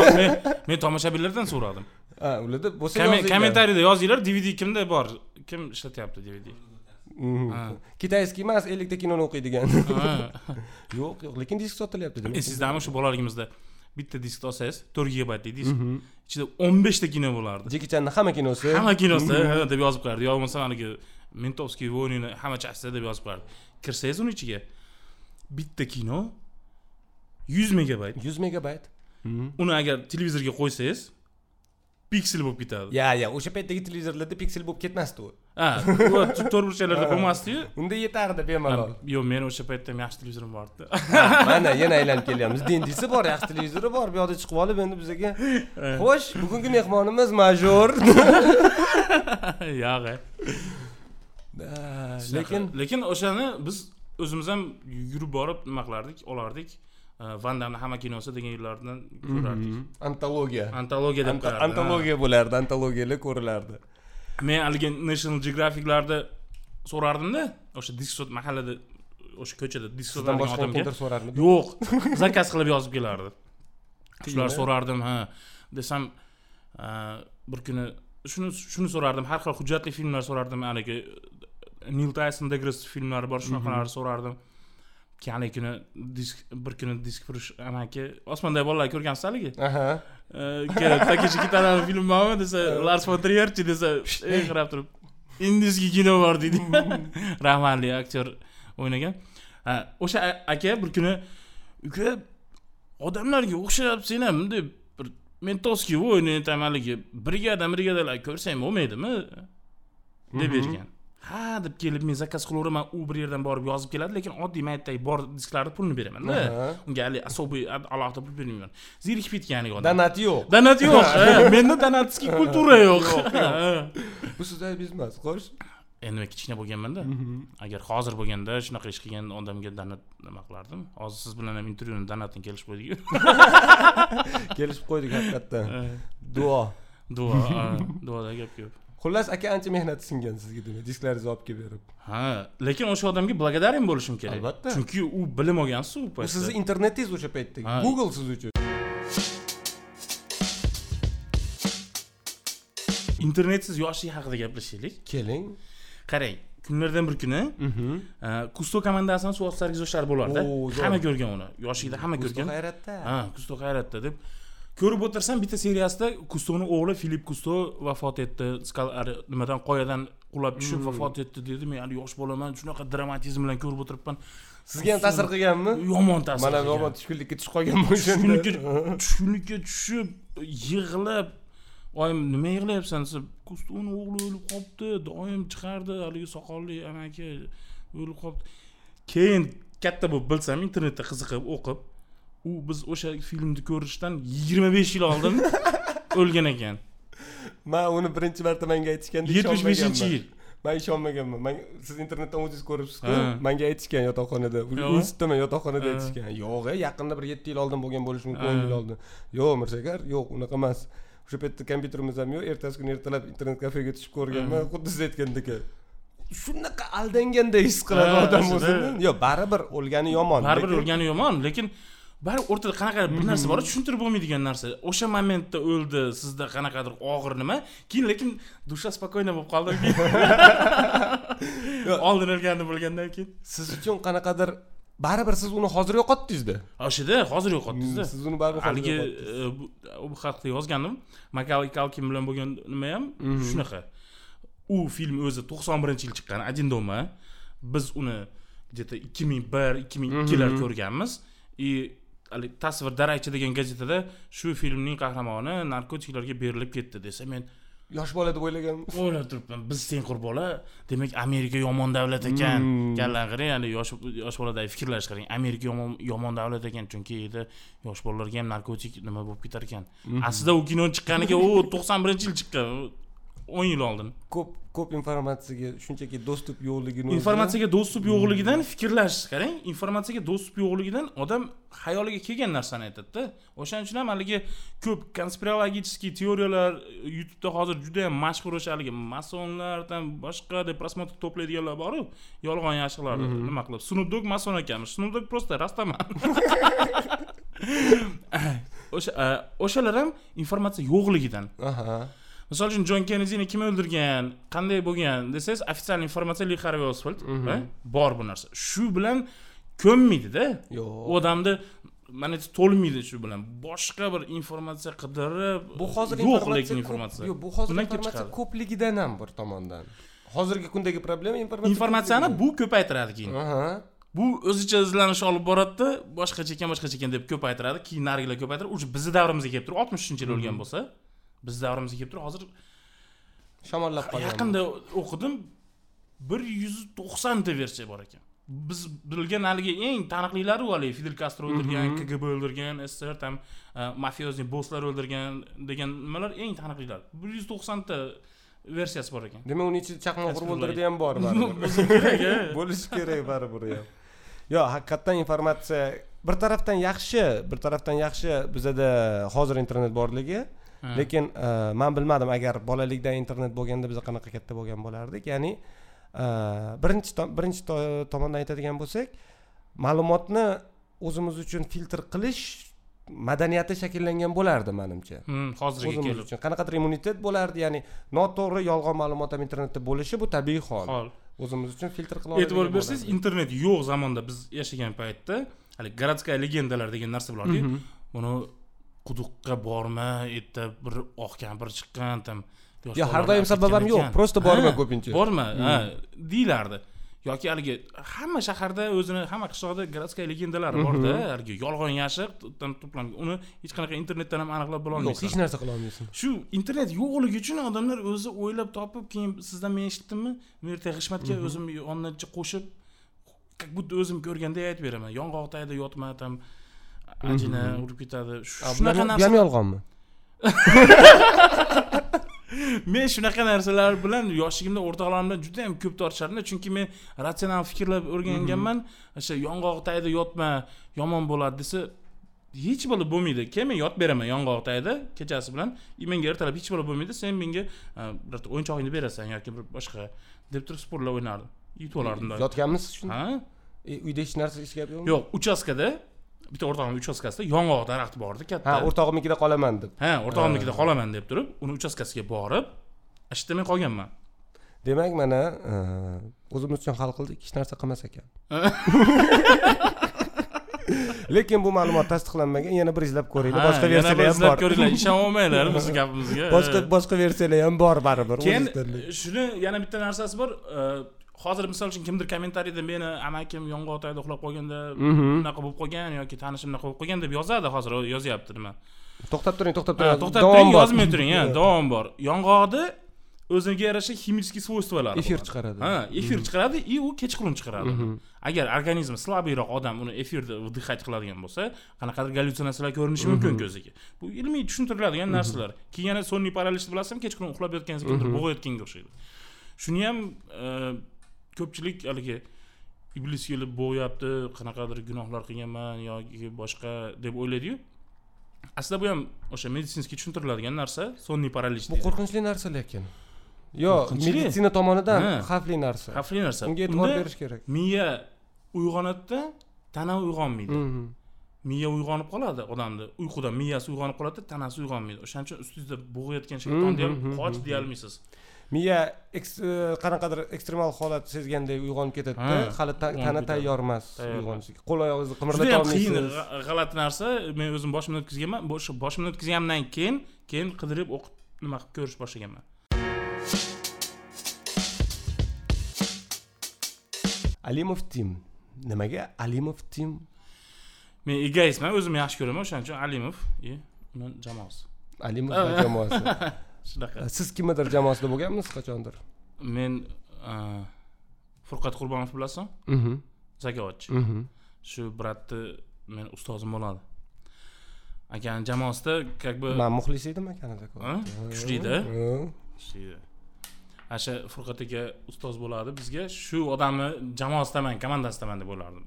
men tomoshabinlardan so'radim ha ularda bo'lsa kommentariyda yozinglar dvd kimda bor kim ishlatyapti dvd kitayskiy emas ellikta kinoni o'qiydigan <laughs> yo'q yo'q lekin disk sotilyapti demak esizdami shu bolaligimizda bitta diskni olsangiz to'rt gigabaytli disk. Ichida o'n beshta kino bo'lardi. Jeki channi hamma kinosi. Hamma kinosi deb yozib qo'yardi. Yo bo'lmasa haligi mentovskiy войнini hamma части deb yozib qo'yardi. Kirsangiz uni ichiga. Bitta kino yuz megabayt. Yuz megabayt. Uni agar televizorga qo'ysangiz piksel bo'lib ketadi ya ya o'sha paytdagi televizorlarda piksel bo'lib ketmasdi u ha to'rt burchaklarda bo'lmasdiyu unda yetardi bemalol yo'q meni o'sha paytda ham yaxshi televizorim bor edi mana yana aylanib kelyapmiz dendisi bor yaxshi televizori bor bu yoqda chiqib olib endi bizaga xo'sh bugungi mehmonimiz major yo'q lekin lekin o'shani biz o'zimiz ham yurib borib nima qilardik olardik van damni hamma kinosi degan yillardan ko'rardik antologiya antologiya deb qo'yardi antologiya bo'lardi antologiyalar ko'rilardi men haligi national geographiclarda so'rardimda o'sha disk sot mahallada o'sha ko'chada disk sizdan sotadigan boshqa odamga kimdir so'rarmidi yo'q zakaz qilib yozib kelardi shular so'rardim ha desam bir kuni shuni shuni so'rardim har xil hujjatli filmlar so'rardim haligi nil tayson degres filmlari bor shunaqalarni so'rardim haligi kuni disk bir kuni disk furush amaki osmondagi bolalar ko'rgansiz haligi takeshi kitanani <laughs> film bormi desa lars fon triyerchi desa ey qarab turib indiyskiy kino bor deydi <laughs> rahmatli aktyor o'ynagan. Ha, o'sha aka bir kuni uka odamlarga o'xshayapsan ham deb bir mentovskiy o'ynaydi haligi brigada brigadalar ko'rsang bo'lmaydimi? deb bergan ha deb kelib men zakaz qilaveraman u bir yerdan borib yozib keladi lekin oddiy maytdagi bor disklarni pulini beramanda. Unga haligi особый alohida pul bermayman. Zerikib ketgan odam. Donat yo'q. Donat yo'q <laughs> menda donatskiy kultura yo'q bu sizlar biznes xo'sh. Endi men kichkina bo'lganmanda. Agar hozir bo'lganda shunaqa ish qilgan odamga donat nima qilardim? Hozir siz bilan ham intervyuni donatni kelishib qo'ydik. <laughs> Kelishib qo'ydik haqiqatdan. <laughs> Duo. Duo duoda gap ko'p xullas aka ancha mehnati singan sizga demak disklaringizni olib kelib berib. Ha lekin o'sha odamga благодарен bo'lishim kerak. Albatta. chunki u bilim olgansiz u paytda. sizni internetingiz o'sha paytda. Google siz uchun. Internetsiz yoshlik haqida gaplashaylik. Keling. Qarang kunlardan bir kuni Mhm. e, kusto komandasini suv osti sarguzashtlar bo'lardi hamma ko'rgan uni. Yoshligida hamma ko'rgan. Hayratda. Ha kusto hayratda deb ko'rib o'tirsam bitta seriyasida kustoni o'g'li filip kusto vafot etdi. Ari, nimadan? Qoyadan qulab tushib Hmm. vafot etdi dedi. Men hali yosh bolaman shunaqa dramatizm bilan ko'rib o'tiribman. Sizga ham ta'sir qilganmi? Yomon ta'sir mana yomon tushkunlikka tushib qolganman o'shanda <laughs> tushkunlikka tushib yig'lab oyim nima yig'layapsan desa kustoni o'g'li o'lib qolibdi doim chiqardi haligi soqolli amaki o'lib qolibdi keyin katta bo'lib bilsam internetda qiziqib o'qib u biz o'sha filmni ko'rishdan yigirma besh yil oldin <laughs> o'lgan ekan. Man uni birinchi marta menga aytishganda yetmish beshinchi yil. Man ishonmaganman. Man siz internetdan o'zingiz ko'ribsizku manga aytishgan yotoqxonada. Institutdaman yotoqxonada aytishgan. Yo'q e yaqinda bir yetti yil oldin bo'lgan bo'lishi mumkin o'n yil oldin. Yo'q mirsakar yo'q unaqa emas. O'sha paytda kompyuterimiz ham yo'q ertasi kuni ertalab internet kafega tushib ko'rganman xuddi siz aytgandek shunaqa aldanganday his qiladi odam o'zini. yo'q baribir o'lgani yomon baribir o'lgani yomon lekin baribir o'rtada qanaqa bir narsa bor tushuntirib bo'lmaydigan narsa o'sha momentda o'ldi sizda qanaqadir og'ir nima keyin lekin dusha спокойно bo'lib qoldim oldin o'lganini bilgandan keyin siz uchun qanaqadir baribir siz uni hozir yo'qotdingizda oshida hozir yo'qotdingizda siz uni baribir haligi bu haqida yozgandim makali kalkin bilan bo'lgan nima ham shunaqa u film o'zi to'qson birinchi yil chiqqan один дома. Biz uni где то ikki ming bir ikki ming ikkilar ko'rganmiz и tasvir daraychi degan gazetada shu filmning qahramoni narkotiklarga berilib ketdi desa men yosh bola deb o'ylaganman o'ylab turibman biz tengqur bola demak amerika yomon davlat ekan Hmm. kallan qarang hali yosh yosh boladagi fikrlash qarang amerika yomon yomon davlat ekan chunki yerda yosh bolalarga ham narkotik nima bo'lib ketar ekan Hmm. aslida u kino chiqqaniga u to'qson birinchi yil chiqqan o'n yil oldin ko'p ko'p informatsiyaga shunchaki dostуп yo'qligini informatsiyaga доступ yo'qligidan fikrlash qarang. Informatsiyaga доступ yo'qligidan odam xayoliga kelgan narsani aytadida. O'shaning uchun ham haligi ko'p konspirologический teoriyalar youtubeda hozir juda yam mashhur o'sha haligi masonlar там boshqa deb просмотр to'playdiganlar boru yolg'on yashiqlar nima qilib? Snoop dog mason ekanmish snoop dog просто rastaman o'sha a, o'shalar ham informatsiya yo'qligidan. Aha misol uchun jon kennedini kim o'ldirgan qanday bo'lgan desangiz официальный informatsiya li harvey osvald Mhm. bor bu narsa. Shu bilan ko'nmaydida yo'q. u odamni mana to'lmaydi shu bilan. Boshqa bir informatsiya qidirib bu hozir yo'q lekin informatsiya. yo'q bu hozir informatsiya ko'pligidan ham bir tomondan. Hozirgi kundagi problema informatsiya informatsiyani bu ko'paytiradi keyin. Bu o'zicha izlanish olib boradida boshqacha ekan boshqacha ekan deb ko'paytiradi keyin narigilar ko'paytirib уже bizni davrimizga kelib turib oltmish uchinchi yil Mhm. o'lgan bo'lsa bizni davrimizga kelib turib hozir shamollab qolgan yaqinda o'qidim bir yuz to'qsonta versiya bor ekan. Biz bilgan haligi eng taniqlilari haligi fidel kastro o'ldirgan Mhm. kgb o'ldirgan sssr tam e, mafiozni bosslar o'ldirgan degan nimalar eng taniqlilar bir yuz to'qsonta versiyasi bor ekan. Demak uni ichida chaqmoq urib o'ldirdi ham bor a. <laughs> <laughs> bo'lishi kerak baribir ham yo'q haqiqatdan informatsiya bir tarafdan yaxshi bir tarafdan yaxshi bizada hozir internet borligi. Lekin e, man bilmadim agar bolalikda internet bo'lganda biz qanaqa katta bo'lgan bo'lardik. Ya'ni e, birinchi birinchi to- tomondan aytadigan bo'lsak ma'lumotni o'zimiz uchun filtr qilish madaniyati shakllangan bo'lardi manimcha. Hmm, hozirga o'zimiz kelib. uchun. Qanaqadir immunitet bo'lardi ya'ni noto'g'ri yolg'on ma'lumot ham internetda bo'lishi bu tabiiy hol. O'zimiz uchun filtr qilib e'tibor bersangiz internet yo'q zamonda biz yashagan paytda haligi городская legendalar degan narsa bo'lardi. buni quduqqa borma erta bir oq kampir chiqqan yosh yo har doim olib sabab ham ketgan yo'q просто borma Ha, ko'pincha. borma ha deyilardi yoki haligi hamma shaharda o'zini hamma qishloqda городская legendalar borda haligi yolg'on yashiq to'plangan uni hech qanaqa internetdan ham aniqlab bilolmaysan hech narsa qila olmaysan. Shu internet yo'qligi uchun odamlar o'zi o'ylab topib keyin sizdan men eshitdimmi? Men ertaga g'ishmatga o'zim yonidan qo'shib как будто o'zim ko'rganday aytib beraman. Yong'oq tagida yotma tam ajina urib ketadi shunaqa bu ham narsa yolg'onmi men shunaqa narsalar bilan yoshligimda o'rtoqlarim bilan juda yam ko'p tortishardim chunki men ratsional fikrlab o'rganganman. O'sha yong'oq tagida yotma yomon bo'ladi desa hech bo'lib bo'lmaydi. Keyin men yotib beraman yong'oq tagida kechasi bilan. И menga ertalab hech bo'lib bo'lmaydi. Sen menga e, birorta o'yinchog'ingni berasan yoki bir boshqa deb turib sportlar o'ynardim. Yutib olardim yotganmisiz shunda? Ha? E, uyda hech narsa hech gap yo'qmi yo'q uchastkada bitta o'rtog'imni uchastkasida yong'oq daraxti bor edi katta. Ha o'rtog'imnikida qolaman deb. Ha o'rtog'imnikida qolaman deb turib uni uchastkasiga borib men qolganman. Demak mana e, o'zimiz uchun hal qildik hech narsa qilmas ekan. <laughs> Lekin bu ma'lumot tasdiqlanmagan yana bir izlab ko'ringlar boshqa versiyalar ham bor. ko'ringlar ishonolmanglar <laughs> bizni gapimizga. Boshqa boshqa versiyalar ham bor baribir keyin shuni yana bitta narsasi bor e, hozir misol uchun kimdir kommentariyda meni amakim yong'oq tagida uxlab qolganda Mhm. bunaqa bo'lib qolgan yoki tanishim bunaqa bo'lib qolgan deb yozadi hozir yozyapti nima to'xtab turing to'xtab turing. to'xtab turing yozmay turing ha <laughs> davom bor. Yong'oqni o'ziga yarasha ximический свойстволari efir chiqaradi. Ha efir chiqaradi и u kechqurun chiqaradi. Mhm. agar organizmi slabiyroq odam uni efirda вдыхать qiladigan bo'lsa qanaqadir gallyutsinatsiyalar ko'rinishi mumkin ko'ziga. Bu ilmiy tushuntiriladigan narsalar. Keyin yana sonniy paralishni bilasizmi kechqurun uxlab yotganingizda kimdir bo'g'ayotganga o'xshaydi. Shuni ham e, ko'pchilik haligi iblis kelib bo'g'yapti qanaqadir gunohlar qilganman yoki boshqa deb o'ylaydiyu. Aslida bu ham o'sha meditsinskiy tushuntiriladigan narsa sonniy paralish bu qo'rqinchli narsa lekin. Yo Qo'rqinchli? meditsina tomonidan xavfli narsa. Xavfli narsa. Unga e'tibor berish kerak. miya uyg'onadida tana uyg'onmaydi. Miya uyg'onib qoladi odamni uyqudan miyasi uyg'onib qoladi tanasi uyg'onmaydi. O'shaning uchun ustingizda bo'g'ayotgan shaytonni ham qoch deyolmaysiz miya e, qanaqadir ekstremal holat sezganday uyg'onib ketadida Ha, hali tana tayyor emas uyg'onishga. Qo'l oyog'ingizni juda ham qiyin qimirlata g'a- g'alati narsa. Men o'zim boshimdan o'tkazganman. O'sha boshimdan o'tkazganimdan keyin keyin qidirib o'qib nima qilib ko'rish boshlaganman. Alimov tim nimaga alimov tim men egoistman. O'zim yaxshi ko'raman. O'shaning uchun alimov и uni jamoasi. Alimov jamoasi <laughs> shunaqa siz kimnidir jamoasida bo'lganmisiz qachondir? Men a, furqat qurbonov bilasizmi Mhm, zakovatchi mhm. shu bratni men ustozim bo'ladi. Akani jamoasida как бы man muxlis edim akanida Ha? Kuchli-da. ishlaydi ana shu furqat aka ustoz bo'ladi bizga. Shu odamni jamoasidaman komandasidaman deb o'ylardim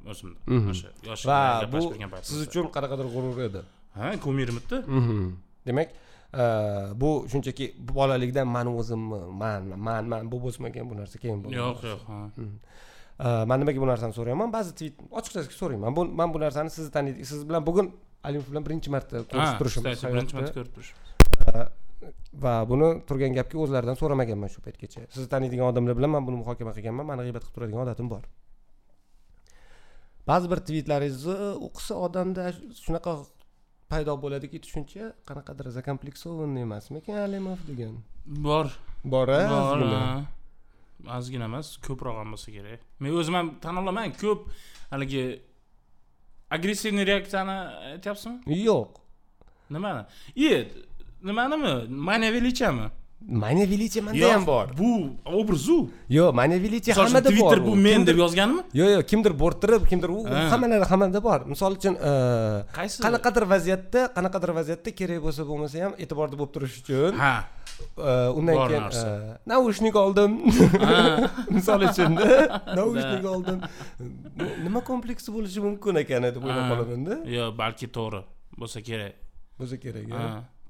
Mhm. o'sha yosh va bu siz uchun qanaqadir g'urur edi. Ha kumirimizda Mhm. demak bu shunchaki bolalikdan mani o'zimmi man man man bu o'smagan bu narsa keyin bo'lgan yo'q yo'q ha. E, man nimaga bu narsani so'rayapman? Ba'zi tweet ochiqchasiga so'rayman. Bu man bu narsani sizni taniydi siz bilan bugun alimov bilan birinchi marta ko'rishib turishimiz kстати, birinchi marta ko'rib turish va buni turgan gapga o'zlaridan so'ramaganman shu paytgacha. Sizni taniydigan odamlar bilan man buni muhokama qilganman mani g'iybat qilib turadigan odatim bor. Ba'zi bir tweetlaringizni o'qisa odamda shunaqa paydo bo'ladiki tushuncha qanaqadir zakomplексованный emasmikan alimov degan? Bor. Bor a bor ozgina. emas ko'proq ham bo'lsa kerak. Men o'zim ham tan olaman ko'p haligi agressivniy reaksiyani aytyapsizmi? Yo'q. Nimani? И nimanimi? Mania величие manda ham bor bu obrazu yo'q uchun hammada bor twitter bu men deb yozganimi yo'q yo'q kimdir bo'rttirib kimdir u Ha. hammalari hammada bor. Misol uchun e, qaysi qanaqadir vaziyatda qanaqadir vaziyatda kerak bo'lsa bo'lmasa ham e'tiborda bo'lib turish uchun ha. e, undan keyin e, naushnik oldim. Ha. <laughs> Misol uchunda <laughs> naushnik oldim. Nima kompleksi bo'lishi mumkin ekan deb o'ylab qolamanda. Yo balki to'g'ri. Bo'lsa kerak. Bo'lsa kerak.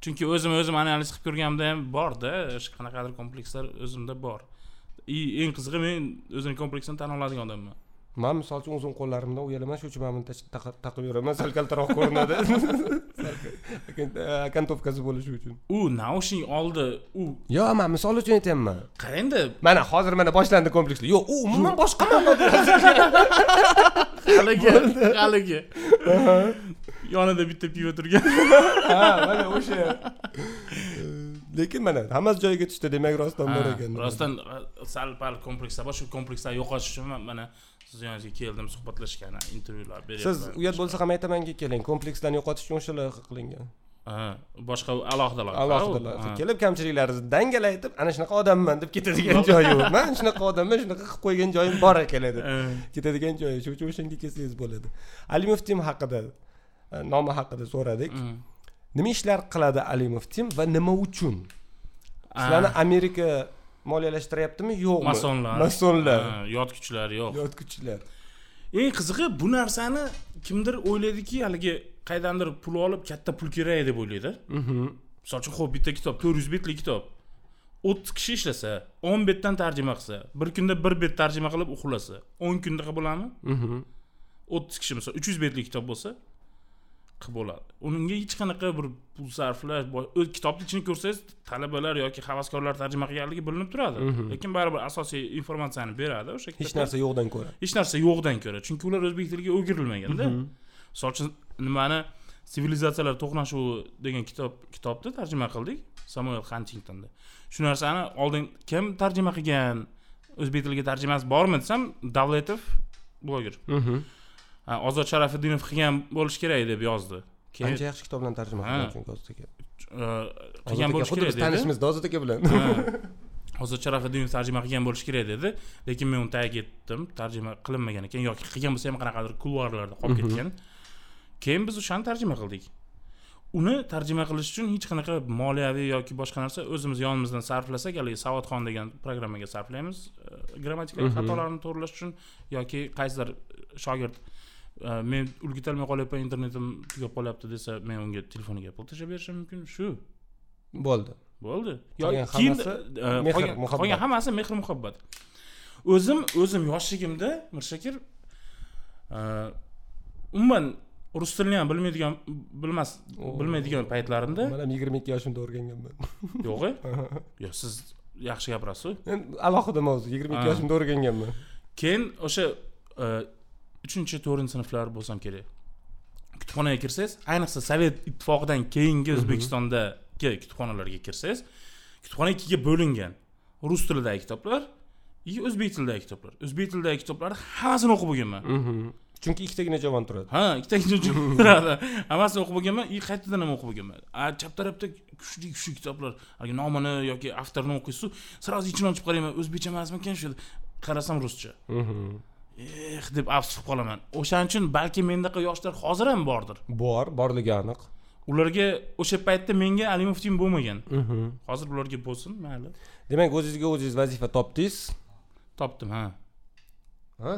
Chunki o'zim o'zim analiz qilib ko'rganimda ham borda o'sha qanaqadir komplekslar o'zimda bor. И eng qizig'i men o'zimni kompleksini tan oladigan odamman. Man misol uchun uzun qo'llarimdan uyalaman shuning uchun man buni taqib yuraman sal kaltaroq ko'rinadi. <laughs> <laughs> Akantovkasi bo'lishi uchun. U naushnik oldi u yo'q man misol uchun aytyapman. Qarangda mana hozir mana boshlandi komplekslar. Yo'q u umuman boshqaman <laughs> haligi haligi yonida bitta pivo turgan. <laughs> Ha mana o'sha. <laughs> Lekin mana hammasi joyiga tushdi demak rostdan bor ekan. rostdan sal pal komplekslar bor shu komplekslar yo'qotish uchun man mana siz yoningizga keldim suhbatlashishga intervyular beryapman. Siz uyat bo'lsa ham aytamanki keling komplekslarni yo'qotish uchun o'sha loyiha qilingan boshqa alohida loyiha. Alohida loyiha. Ha. kelib kamchiliklaringizni dangal aytib ana shunaqa odamman deb ketadigan joyi u man shunaqa odamman shunaqa qilib qo'ygan joyim bor ekan deb ketadigan joyi shuning uchun o'shanga kelsangiz bo'ladi. Alimov tim haqida nomi haqida so'radik. Mm. nima ishlar qiladi alimov tim va nima uchun? Sizlarni amerika moliyalashtiryaptimi? Yo'qmi? Masonlar. Masonlar. Ha, yot kuchlar yo'q. Yot kuchlar eng qizig'i bu narsani kimdir o'ylaydiki haligi qaydandir pul olib katta pul kerak deb o'ylaydi. Misol uchun ho'p bitta kitob to'rt yuz betlik kitob. O'ttiz kishi ishlasa o'n betdan tarjima qilsa bir kunda bir bet tarjima qilib uxlasa o'n kunda qilib bo'ladimi o'ttiz kishi misol uch yuz betlik kitob bo'lsa qilib bo'ladi. Unga hech qanaqa bir pul sarflash kitobni ichini ko'rsangiz talabalar yoki havaskorlar tarjima qilganligi bilinib turadi. Lekin baribir asosiy informatsiyani beradi o'sha hech narsa yo'qdan ko'ra. Hech narsa yo'qdan ko'ra chunki ular o'zbek tiliga o'girilmaganda misol uchun nimani sivilizatsiyalar to'qnashuvi degan kitob kitobni tarjima qildik samuel hantingtonda shu narsani oldin kim tarjima qilgan? O'zbek tiliga tarjimasi bormi desam davletov bloger. Ha, ozod sharafiddinov qilgan bo'lishi kerak deb yozdi. Keyin ancha yaxshi kitoblarni tarjima Ha. qilgan chunki ozod aka. E, qilgan bo'lishi kerak biz dedi. tanishimiz ozod aka bilan. <laughs> Ozod sharafiddinov tarjima qilgan bo'lishi kerak dedi. Lekin men uni tagiga yetdim tarjima qilinmagan ekan. Yoki qilgan bo'lsa ham qanaqadir kulvarlarda qolib ketgan. Keyin biz o'shani tarjima qildik. Uni tarjima qilish uchun hech qanaqa moliyaviy yoki boshqa narsa o'zimiz yonimizdan sarflasak haligi savodxon degan programmaga sarflaymiz e, grammatikalik xatolarni to'g'irlash uchun yoki qaysidir shogird e, men o'rgatolmay qolyapman internetim tugab qolyapti desa men unga telefoniga pul tashlab berishim mumkin. Shu. Bo'ldi. Bo'ldi. Keyin hammasi e, qolgan- hammasi mehr muhabbat. O'zim o'zim yoshligimda mirshakir e, umuman rus tilini ham bilmaydigan bilmas bilmaydigan paytlarimda man ham yigirma ikki yoshimda o'rganganman <laughs> yo'q yo'q siz yaxshi gapirasiz alohida mavzu yigirma ikki yoshimda o'rganganman keyin o'sha e, uchinchi to'rtinchi sinflar bo'lsam kerak. Kutubxonaga kirsangiz ayniqsa sovet ittifoqidan keyingi o'zbekistondagi kutubxonalarga kirsangiz kutubxona ikkiga bo'lingan rus tilidagi kitoblar и o'zbek tilidagi kitoblar. O'zbek tilidagi kitoblarni hammasini o'qib bo'lganman. Chunki ikkitagina javon turadi. Ha ikkita <laughs> turadi. Hammasini o'qib bo'lganman и qaytadan ham o'qib bo'lganman. A chap tarafda kuchli kuchli kitoblar. Haligi nomini yoki avtorini o'qiysiz сразу ichini ochib qarayman. O'zbekcha emasmikan shu qarasam ruscha eh deb afsus qilib qolaman. O'shaning uchun balki mendaqa yoshlar hozir ham bordir. Bor borligi aniq. Ularga o'sha paytda menga alimov bo'lmagan. Hozir bularga bo'lsin mayli. Demak o'zingizga o'zingiz vazifa topdingiz? Topdim ha. Ha?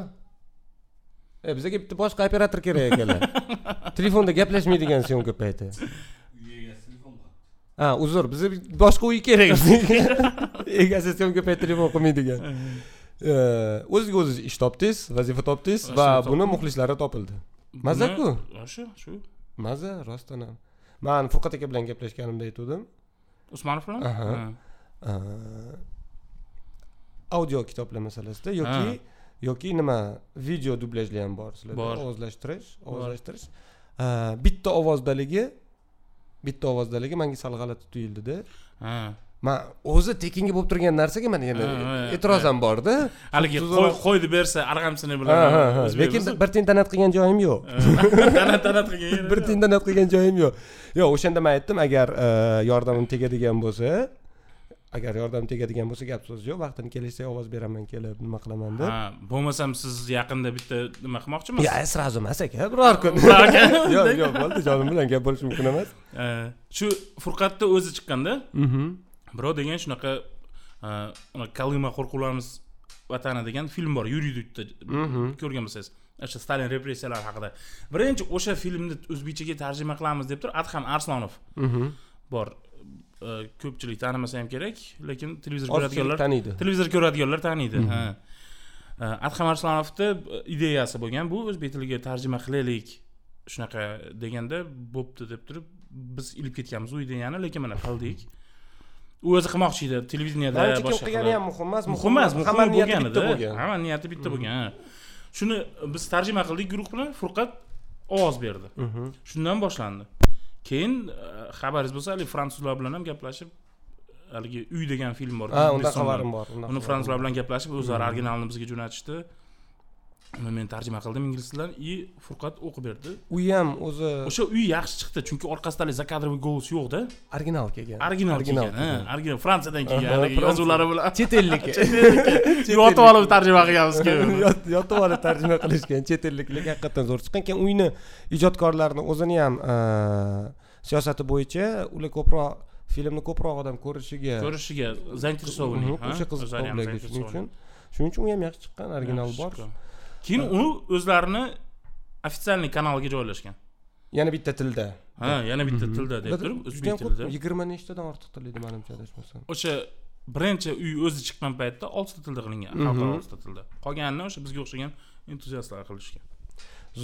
E bizga bitta boshqa operator kerak ekanlar <laughs> telefonda gaplashmaydigan syomka payti ha uzr bizga boshqa uy kerak. Egasi syomka payti telefon qilmaydigan O'zingizga o'zingiz ish topdingiz vazifa topdingiz va buni muxlislari topildi Maza-ku. Shu shu maza rostdan ham man furqat aka bilan gaplashganimda aytuvdim usmonov bilan audio kitoblar masalasida yoki yoki nima video dublyajlar ham bor sizlarda Bor. ovozlashtirish ovozlashtirish bitta ovozdaligi bitta ovozdaligi manga sal g'alati tuyuldida ha man o'zi tekinga bo'lib turgan narsaga man ha, e'tiroz ha. ham borda haligi qo'yni bersa arg'amchini bilan lekin bir tiyin tanat qilgan joyim yo'q. <laughs> Tanat tanat qilgan <laughs> bir tiyin tanat qilgan joyim yo'q. Yo'q o'shanda man aytdim agar e, yordamim tegadigan bo'lsa agar yordam tegadigan bo'lsa gap so'z yo'q. Vaqtini kelishsa ovoz beraman kelib nima qilaman deb. Bo'lmasam siz yaqinda bitta nima qilmoqchimisiz? Ya сразу emas aka biror kun. <laughs> Yo'q yo'q bo'ldi jonim bilan gap bo'lishi mumkin emas. Shu furqatni o'zi chiqqanda? Mhm. Birov degan shunaqa uni kalima qo'rquvlarimiz vatani degan film bor yuriy dudda Mhm. ko'rgan bo'lsangiz o'sha stalin repressiyalari haqida. Birinchi o'sha filmni o'zbekchaga tarjima qilamiz deb turib adham arslonov Mhm. bor. Eh, ko'pchilik tanimasa ham kerak lekin televizor ko'radiganlar taniydi. televizor ko'radiganlar taniydi ha. Eh, adham arslonovni ideyasi bo'lgan bu o'zbek tiliga tarjima qilaylik shunaqa deganda bo'pti deb turib biz ilib ketganmiz u ideyani lekin mana qildik u o'zi qilmoqchi edi televideniyada manimcha kim boshqa qilgani ham muhim emas muhim emas muhim hammani niyati bo'lgan. bitta bo'lgan. Hamma niyati bitta bo'lgan ha. shuni biz tarjima qildik guruh bilan furqat ovoz berdi. Mhm. shundan boshlandi. Keyin eh, xabaringiz bo'lsa haligi fransuzlar bilan ham gaplashib haligi uy degan film bor ha undan xabarim bor uni fransuzlar bilan gaplashib o'zlari originalini bizga jo'natishdi uni men tarjima qildim ingliz tilidan и furqat o'qib berdi. U ham o'zi o'sha uy yaxshi chiqdi chunki orqasida haligi zakadровый голос yo'qda original kelgan. Original kelgan original fransiyadan kelgan haligi yozuvlari bilan. Chet ellik <laughs> <laughs> yotib olib tarjima qilganmiz <laughs> yotib olib tarjima qilishgan chet elliklik haqiqatdan zo'r. Chiqqan keyin uyni ijodkorlarini o'zini ham e, siyosati bo'yicha ular ko'proq filmni ko'proq odam ko'rishiga ko'rishiga заинтересованный Mhm, o'sha qiziquvligi shuning uchun shuning uchun u ham yaxshi chiqqan original bor keyin uni o'zlarini официальный kanaliga joylashgan. Yana bitta tilda. Ha yana bitta tilda deb turib o'zbek tilida. yigirma nechtadan ortiq til edi manimcha adashmasam. O'sha birinchi uy o'zi chiqqan paytda oltita tilda qilingan xalqaro oltita tilda. Qolganini o'sha bizga o'xshagan entuziastlar qilishgan.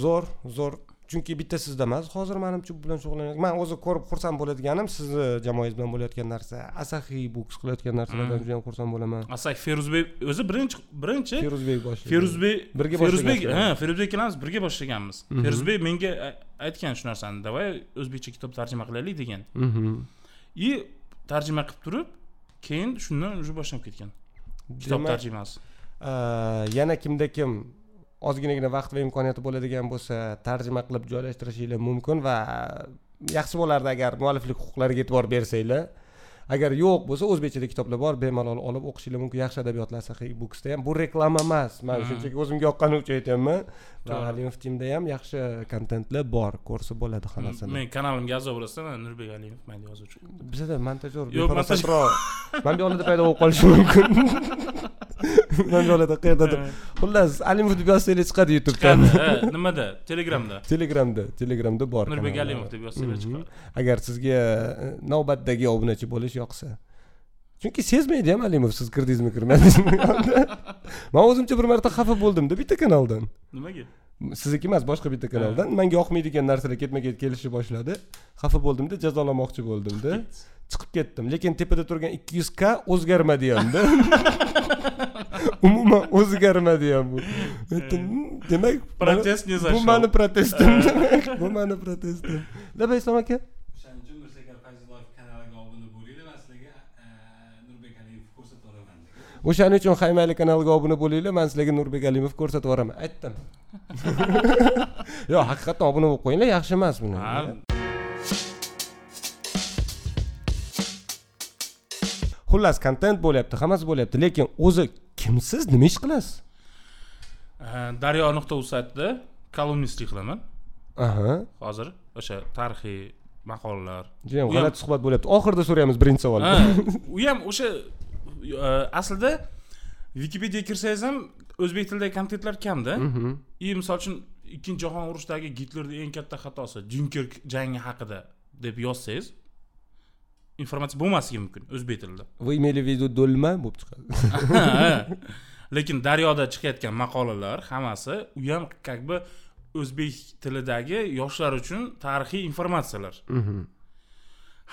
Zo'r zo'r chunki bitta sizda emas hozir manimcha bu bilan shug'ullanayotgan man o'zi ko'rib xursand bo'ladiganim sizni jamoangiz bilan bo'layotgan narsa asahi books qilayotgan narsalardan juda yam xursand bo'laman. Asak feruzbek o'zi birinchi birinchi feruzbek boshlaydi feruzbek Birga feruzbek ha feruzbek ikkalamiz birga boshlaganmiz. Feruzbek menga aytgan shu narsani давай o'zbekcha kitob tarjima qilaylik degan. Mhm. и tarjima qilib turib keyin shundan уже boshlanib ketgan kitob tarjimasi. yana kimda kim ozginagina vaqt va imkoniyati bo'ladigan bo'lsa tarjima qilib joylashtirishinglar mumkin va yaxshi bo'lardi agar mualliflik huquqlariga e'tibor bersanglar. Agar yo'q bo'lsa o'zbekchada kitoblar bor bemalol olib o'qishinglar mumkin. Yaxshi adabiyotlar sahiy buksda ham. Bu reklama emas. Man shunchaki o'zimga yoqqani uchun aytyapman. Va alimov teamda ham yaxshi kontentlar bor. Ko'rsa bo'ladi hammasini men kanalimga a'zo bo'lasizlar man nurbek alimov mayli yozuvchi. Bizada montajyor Yo'q, befarosatroq man bu yoqlarda paydo bo'lib qolishi mumkin. <laughs> Man bu yoqlarda qayerdadir <laughs> xullas alimov deb yozsanglar chiqadi youtubedan nimada? Telegramda. <laughs> Telegramda telegramda bor nurbek alimov deb yozsanglar Mhm. chiqadi. Agar sizga e, navbatdagi obunachi bo'lish yoqsa chunki sezmaydi ham alimov siz kirdingizmi kirmadingizmi <laughs> man o'zimcha bir marta xafa bo'ldimda bitta kanaldan. Nimaga? Sizniki emas boshqa bitta kanaldan. Manga yoqmaydigan narsalar ketma ket kelishni boshladi. Xafa bo'ldimda jazolamoqchi bo'ldimda. Chiqib ketdim. Lekin tepada turgan ikki yuz k o'zgarmadi hamda. <laughs> Umuman o'zgarmadi ham bu. "Hmm, demak protest не bu зашел mani protestim bu mani protestim. Labay islom aka o'shaning uchun mirsakar fayzullayev kanaliga obuna bo'linglar man sizlarga e, nurbek aliyev ko'rsatib yuboraman degan o'shaning uchun haymayli kanaliga obuna bo'linglar. Man sizlarga nurbek alimov ko'rsatib yuboraman. Aytdim. <laughs> Yo'q haqiqatdan obuna bo'lib qo'yinglar. Yaxshi emas buni. Xullas kontent bo'lyapti hammasi bo'lyapti lekin o'zi kimsiz? Nima ish qilasiz? Daryo nuqta uz saytida kolumnistlik qilaman aha. Hozir o'sha tarixiy maqolalar. Judayam g'alati suhbat bo'lyapti. Oxirida so'raymiz birinchi savolni. <laughs> U ham o'sha aslida wikipediyaga kirsangiz ham o'zbek tilidagi kontentlar kamda. Mhm. и misol uchun ikkinchi jahon urushidagi gitlerni eng katta xatosi dyunkerk jangi haqida deb yozsangiz informatsiya bo'lmasligi mumkin o'zbek tilida. Вы имели в виду do'lma bo'lib chiqadi lekin daryoda chiqayotgan maqolalar hammasi u ham как бы o'zbek tilidagi yoshlar uchun tarixiy informatsiyalar. Mhm.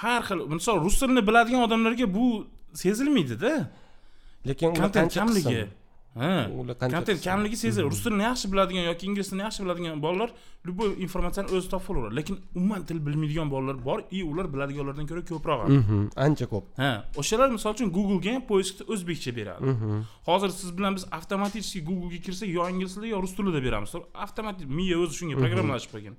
har xil misol rus tilini biladigan odamlarga bu sezilmaydida lekin kontent kamligi. kontent kamligi seziladi rus tilini yaxshi biladigan yoki ingliz tilini yaxshi biladigan bolalar любой informatsiyani o'zi topib olaveradi lekin umuman til bilmaydigan bolalar bor и ular biladiganlardan ko'ra ko'proq ham. Mhm. ancha ko'p. Ha o'shalar misol uchun googlega ham poiskda o'zbekcha beradi. Mhm. hozir siz bilan biz avtomatik googlega kirsak yo ingliz tilida yo rus tilida beramiz. Avtomatik miya o'zi shunga programmalashib qo'ygan.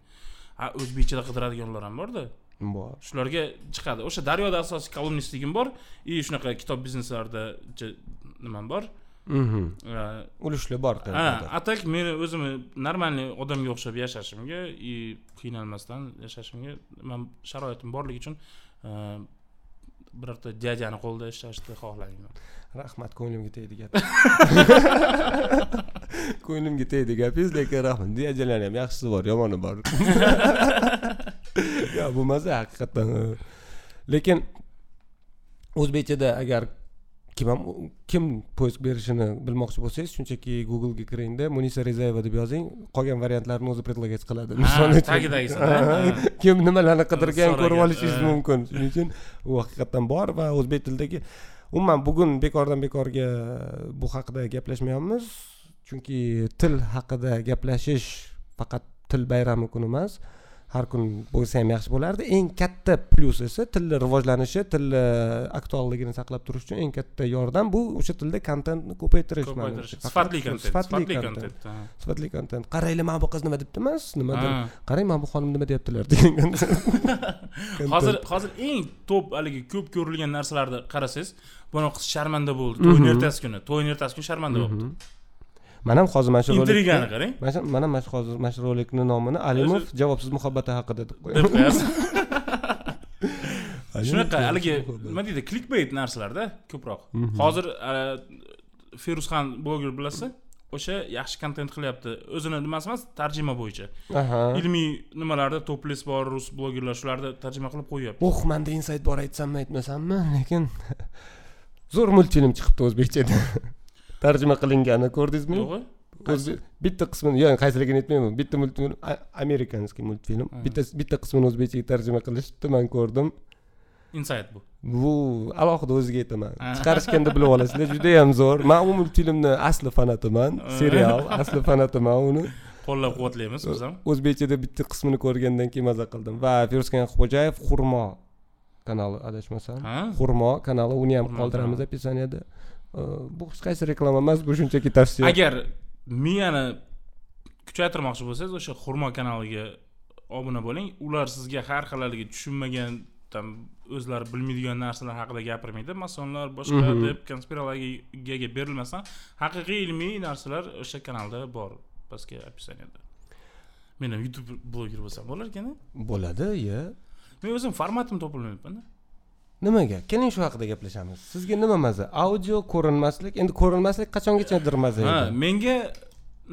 Ha o'zbekchada qidiradiganlar ham borda bor shularga chiqadi. O'sha daryoda asosiy kolumnistligim bor. И shunaqa kitob bizneslarida nimam bor? Mhm. Ulushlar bor ha a так meni o'zimni нормальный odamga o'xshab yashashimga и qiynalmasdan yashashimga man sharoitim borligi uchun e, birorta dyadyani qo'lida ishlashni xohlamayman rahmat ko'nglimga tegdi gap. <laughs> Ko'nglimga tegdi gapingiz lekin rahmat. Diyajalarni ham yaxshisi bor yomoni bor <laughs> <laughs> yo bo'lmasa haqiqatdan lekin o'zbekchada agar kim ham kim poisk berishini bilmoqchi bo'lsangiz shunchaki googlega kiringda munisa rizayeva deb yozing. Qolgan variantlarni o'zi предлагать qiladi. Misol uchun. tagidagisini, <laughs> kim nimalarni qidirgan ko'rib olishingiz mumkin. Shuning uchun u haqiqatdan bor va o'zbek tilidagi umuman bugun bekordan bekorga bu haqida gaplashmayapmiz chunki til haqida gaplashish faqat til bayrami kuni emas har kun bo'lsa ham yaxshi bo'lardi. Eng katta plyus esa tilni rivojlanishi tilni aktualligini saqlab turish uchun eng katta yordam bu o'sha tilda kontentni ko'paytirish ko'paytirish. sifatli kontent sifatli kontent sifatli kontent qaranglar mana bu qiz nima debdi emas? Nimadir? Qarang mana bu xonim nima deyaptilar? <laughs> degan <laughs> hozir hozir eng top haligi ko'p ko'rilgan narsalarni qarasangiz buni qiz sharmanda bo'ldi. To'yni Mhm. ertasi kuni to'yni ertasi kuni sharmanda bo'ldi Mana ham hozir mana shu intrigani qarang. Mana shu- mana shu hozir mana shu rolikni nomini alimov javobsiz muhabbati haqida deb deb qo'yadi. <laughs> Qo'yasiz shunaqa haligi nima deydi klikbeyt narsalarda ko'proq. Mhm. hozir e, feruzxon bloger bilasizmi o'sha yaxshi kontent qilyapti. O'zini nimasi emas tarjima bo'yicha. Ilmiy nimalarda topless bor rus blogerlar shularni tarjima qilib qo'yyapti. Uh manda insayt bor aytsammi aytmasammi lekin <laughs> zo'r multfilm chiqibdi o'zbekchada <laughs> tarjima qilingani ko'rdingizmi? O'zbe- bitta qismini yo'q qaysiligini aytmayman bitta multfilm amerikanskiy multfilm. Ha. bitta bitta qismini o'zbekchaga tarjima qilishibdi man ko'rdim. Insayt bu. Bu alohida o'ziga aytaman. Ha. chiqarishganda bilib olasizlar judayam zo'r. Man u multfilmni asli fanatiman Ha. serial asli fanatiman uni. Qo'llab quvvatlaymiz biz ham. O'zbekchada bitta qismini ko'rgandan keyin maza qildim. Va firuzkan xo'jayev xurmo kanali adashmasam xurmo kanali uni ham qoldiramiz описанияda bu hech qaysi reklama emas bu shunchaki tavsiya agar miyani kuchaytirmoqchi bo'lsangiz o'sha xurmo kanaliga obuna bo'ling ular sizga har xil haligi tushunmagan там o'zlari bilmaydigan narsalar haqida gapirmaydi masonlar boshqa deb konspirologiyaga berilmasdan haqiqiy ilmiy narsalar o'sha kanalda bor pastki описанияda men ham youtube bloger bo'lsam bo'lar ekan bo'ladi iya men o'zim formatim topolmayapmanda nimaga? Keling shu haqida gaplashamiz. Sizga nima maza? Audio ko'rinmaslik? Endi ko'rinmaslik qachongachadir maza ha menga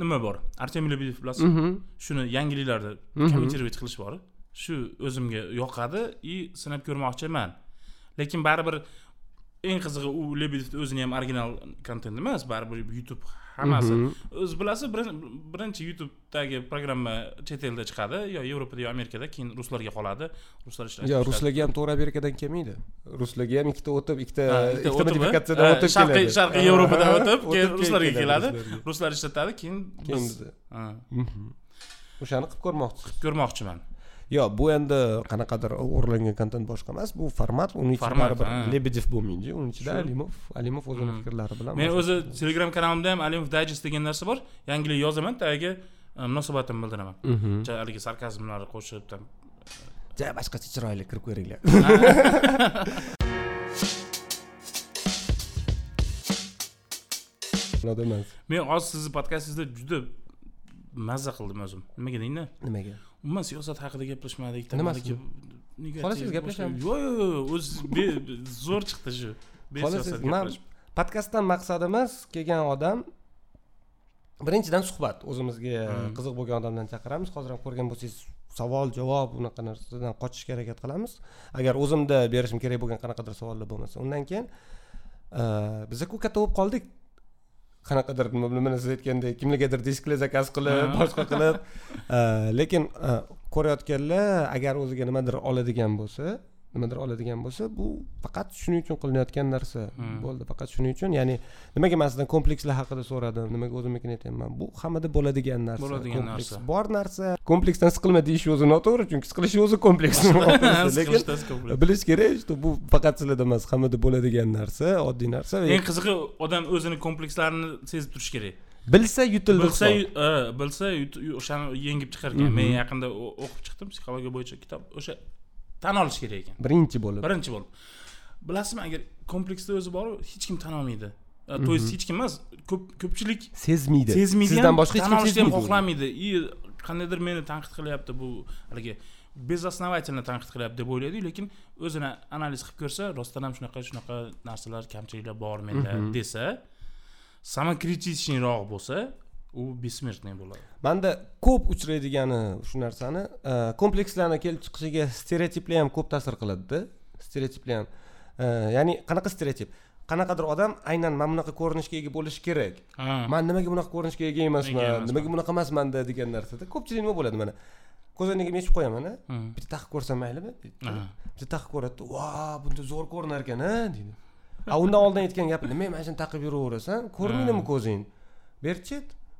nima bor? Artemiy lebedev bilasizmi? Mhm. shuni yangiliklarda Mhm. kommentировать qilish bor. Shu o'zimga yoqadi и sinab ko'rmoqchiman. Lekin baribir eng qizig'i u lebedevni o'zini ham original kontent emas baribir youtube hammasi o'zi bilasiz birin- birinchi youtubedagi programma chet elda chiqadi yo yevropada yo amerikada keyin ruslarga qoladi ruslar ishlashni yo boshlaydi. ruslarga ham to'g'ri amerikadan kelmaydi ruslarga ham ikkita o'tib ikkita Ha, ikkita o'tib, modifikatsiyadan ha, o'tib sharqiy keladi sharqiy Ha, yevropadan ha, o'tib keyin ruslarga keladi ruslarga. ruslar ishlatadi keyin keyin o'shani qilib ko'rmoqchisiz ko'rmoqchiman yo'q bu endi qanaqadir o'g'irlangan kontent boshqa emas bu format uni ichida baribir lebedev bo'lmaydi uni ichida alimov alimov o'zini fikrlari bilan men o'zi telegram kanalimda ham alimov dayjest degan narsa bor. Yangilik yozaman tagiga e, munosabatimni bildiraman. Haligi sarkazmlarni qo'shib ja boshqacha chiroyli kirib ko'ringlar. Emas men hozir sizni podkastingizda juda mazza qildim o'zim. Nimaga deydi nimaga umuman siyosat haqida gaplashmadik Nimasi? Xolos, siz gaplashamiz. yo'q yo'q yo'q o'zi zo'r chiqdi shu. Besiyosat podkastdan maqsadimiz kelgan odam birinchidan suhbat o'zimizga Hmm. qiziq bo'lgan odamdan chaqiramiz. Hozir ham ko'rgan bo'lsangiz savol javob unaqa narsadan qochishga harakat qilamiz. Agar o'zimda berishim kerak bo'lgan qanaqadir savollar bo'lmasa undan keyin e, biza ku katta bo'lib qoldik qanaqadir nima bilan siz aytgandek kimnigadir disklar zakaz qilib boshqa qilib. <laughs> Lekin ko'rayotganlar agar o'ziga nimadir oladigan bo'lsa nimadir oladigan bo'lsa bu faqat shuning uchun qilinayotgan narsa Hmm. bo'ldi. Faqat shuning uchun ya'ni nimaga man sizdan komplekslar haqida so'radim nimaga o'zimnikini aytyapman bu hammada bo'ladigan narsa Bo'ladigan kompleks. narsa. bor narsa kompleksdan siqilma deyish o'zi noto'g'ri chunki siqilish o'zi kompleks. <laughs> Lekin bilish kerak что bu faqat sizlarda emas hammada bo'ladigan narsa oddiy narsa eng qizig'i odam o'zini komplekslarini sezib turishi kerak. Bilsa yutildi bilsa ha, bilsa o'shani yengib chiqar ekan Mhm. men yaqinda o'qib chiqdim psixologiya bo'yicha kitob o'sha tan olish kerak ekan. Birinchi bo'lib. Birinchi bo'lib. Bilasizmi agar kompleksni o'zi boru hech kim tan olmaydi. Uh, to есть hech kim emas ko'p ko'pchilik sezmaydi. sezmaydi sizdan ham, boshqa hech kim ham sezmaydi. uni. xohlamaydi. И qandaydir meni tanqid qilyapti bu haligi безосновательно tanqid qilyapti deb o'ylaydi lekin o'zini analiz qilib ko'rsa rostdan ham shunaqa shunaqa narsalar kamchiliklar bor menda Mhm. desa самокритичныйroq bo'lsa u бессмертный bo'ladi manda ko'p uchraydigani shu narsani e, komplekslarni kelib chiqishiga stereotiplar ham ko'p ta'sir qiladida. Stereotiplar ham. E, ya'ni qanaqa stereotip? Qanaqadir odam aynan mana bunaqa ko'rinishga ega bo'lishi kerak. Man nimaga bunaqa ko'rinishga ega emasman nimaga bunaqa emasmanda degan narsada ko'pchilik nima bo'ladi mana? Ko'zoynagimni yechib qo'yaman a Hmm. bitta taqib ko'rsam maylimi? Bitta. Taqib ko'radida va bunda zo'r ko'rinar ekan a deydi. A undan oldin aytgan gapi nima mana shuni taqib yuraverasan ko'rmaydimi ko'zing berchi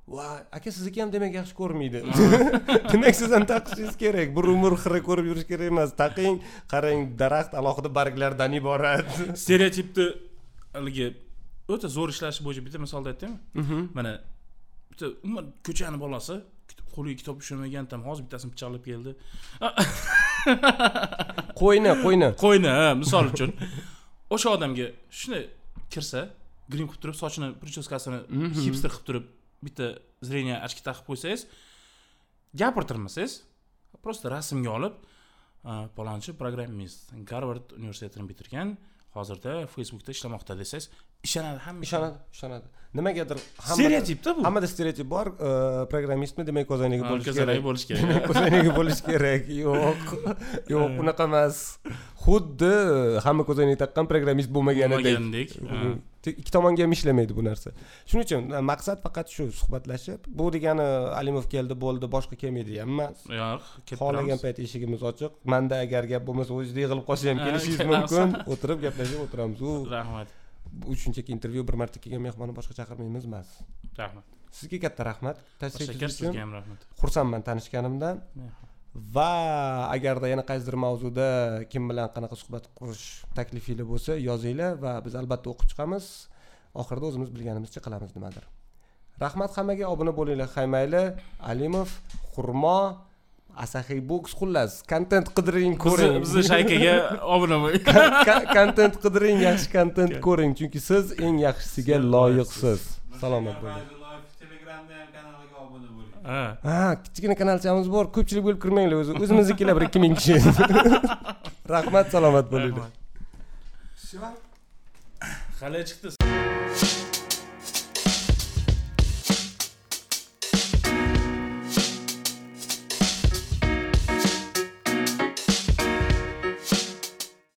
va aka sizniki ham demak yaxshi ko'rmaydi. <laughs> Demak siz ham taqishingiz kerak. Bir umr xira ko'rib yurish kerak emas. Taqing qarang daraxt alohida barglardan iborat. <laughs> Stereotipni haligi o'ta zo'r ishlashi bo'yicha bitta misolni aytaymi Mhm. mana bitta umuman ko'chani bolasi qo'liga kitob ushlamagan tam hozir bittasini pichoqlab keldi. Qo'yni qo'yni qo'yni misol uchun. O'sha odamga shunday kirsa grim qilib turib sochini prichoskasini Mhm. hipster qilib turib bitta зрение очки taqib qo'ysangiz gapirtirmasangiz просто rasmga olib "A, palonchi programmist garvard universitetini bitirgan hozirda facebookda ishlamoqda desangiz ishonadi hamma ishonadi ishonadi. Nimagadir stereotipda bu. Hammada stereotip bor e, programmistmi demak ko'zoynagi bo'lishi kerak. bo'lishi kerak. Ko'zoynagi bo'lishi kerak. <laughs> Yo'q yo'q unaqa emas. Xuddi hamma ko'zoynak taqqan programmist bo'lmaganidek. Bo'lmagandek ikki tomonga ham ishlamaydi bu narsa. Shuning uchun e, maqsad faqat shu suhbatlashib bu degani alimov keldi bo'ldi boshqa kelmaydi ham emas yo'q xohlagan payt eshigimiz ochiq. Manda agar gap bo'lmasa o'zida yig'ilib qolsa ham Ha, <laughs> kelishingiz mumkin. O'tirib gaplashib o'tiramiz. U rahmat. bu shunchaki intervyu bir marta kelgan mehmonni boshqa chaqirmaymiz emas. Rahmat. Sizga katta rahmat. Shakar uchun sizga ham rahmat. Xursandman tanishganimdan va agarda yana qaysidir mavzuda kim bilan qanaqa suhbat qurish taklifinglar bo'lsa yozinglar va biz albatta o'qib chiqamiz. Oxirida o'zimiz bilganimizcha qilamiz nimadir. Rahmat hammaga obuna bo'linglar haymayli alimov xurmo asaxiy boks xullas kontent qidiring ko'ring. bizni bizni shaykaga obuna bo'ling. <laughs> Kontent qidiring yaxshi kontent ko'ring chunki siz eng yaxshisiga loyiqsiz. salomat bo'ling Fayzulloyev telegramda ham kanaliga obuna bo'ling ha. Ha kichkina kanalchamiz bor ko'pchilik bo'lib kirmanglar o'zi. O'zimiznikilar bir ikki ming kishi. <laughs> Rahmat salomat bo'linglar hali chiqdi